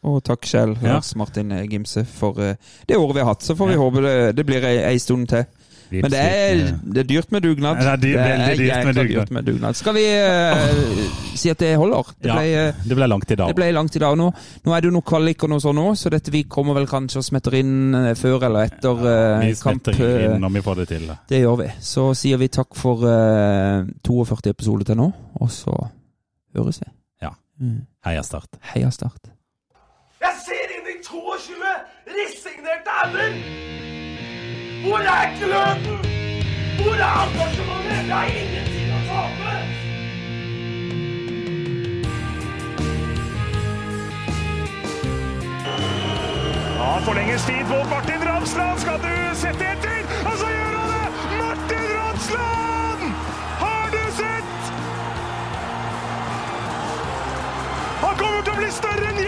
S2: Og takk selv,
S1: Ja.
S2: Lars Martin Gimse, for eh, det året vi har hatt. Så får vi
S1: Ja.
S2: håpe det, det blir ei, ei stund til. Men det er, det er dyrt med dugnad.
S1: Ja, det er veldig dyrt med dugnad.
S2: dyrt med dugnad. Skal vi uh, si at det holder? Det
S1: Ja,
S2: ble, eh,
S1: det ble langt i dag.
S2: det ble langt i dag nå. Nå er det jo noe kvalik og noe sånn nå, så dette vi kommer vel kanskje og smetter inn eh, før eller etter eh,
S1: Vi
S2: kamp.
S1: smetter
S2: eh,
S1: inn når vi får det til.
S2: Det gjør vi. Så sier vi takk for uh, 42 episoder til nå, og så høres vi.
S1: Ja.
S2: Mm.
S1: Heia Start.
S2: Heia Start.
S4: Jeg ser inn i 22 resignerte ender! Hvor er gløden? Hvor er engasjementet? Jeg har ingenting å tape!
S9: Ja, forlenges tid på Martin Ramsland. Skal du sette etter? Og så gjør han det! Martin Ramsland! Har du sett? Han kommer til å bli større enn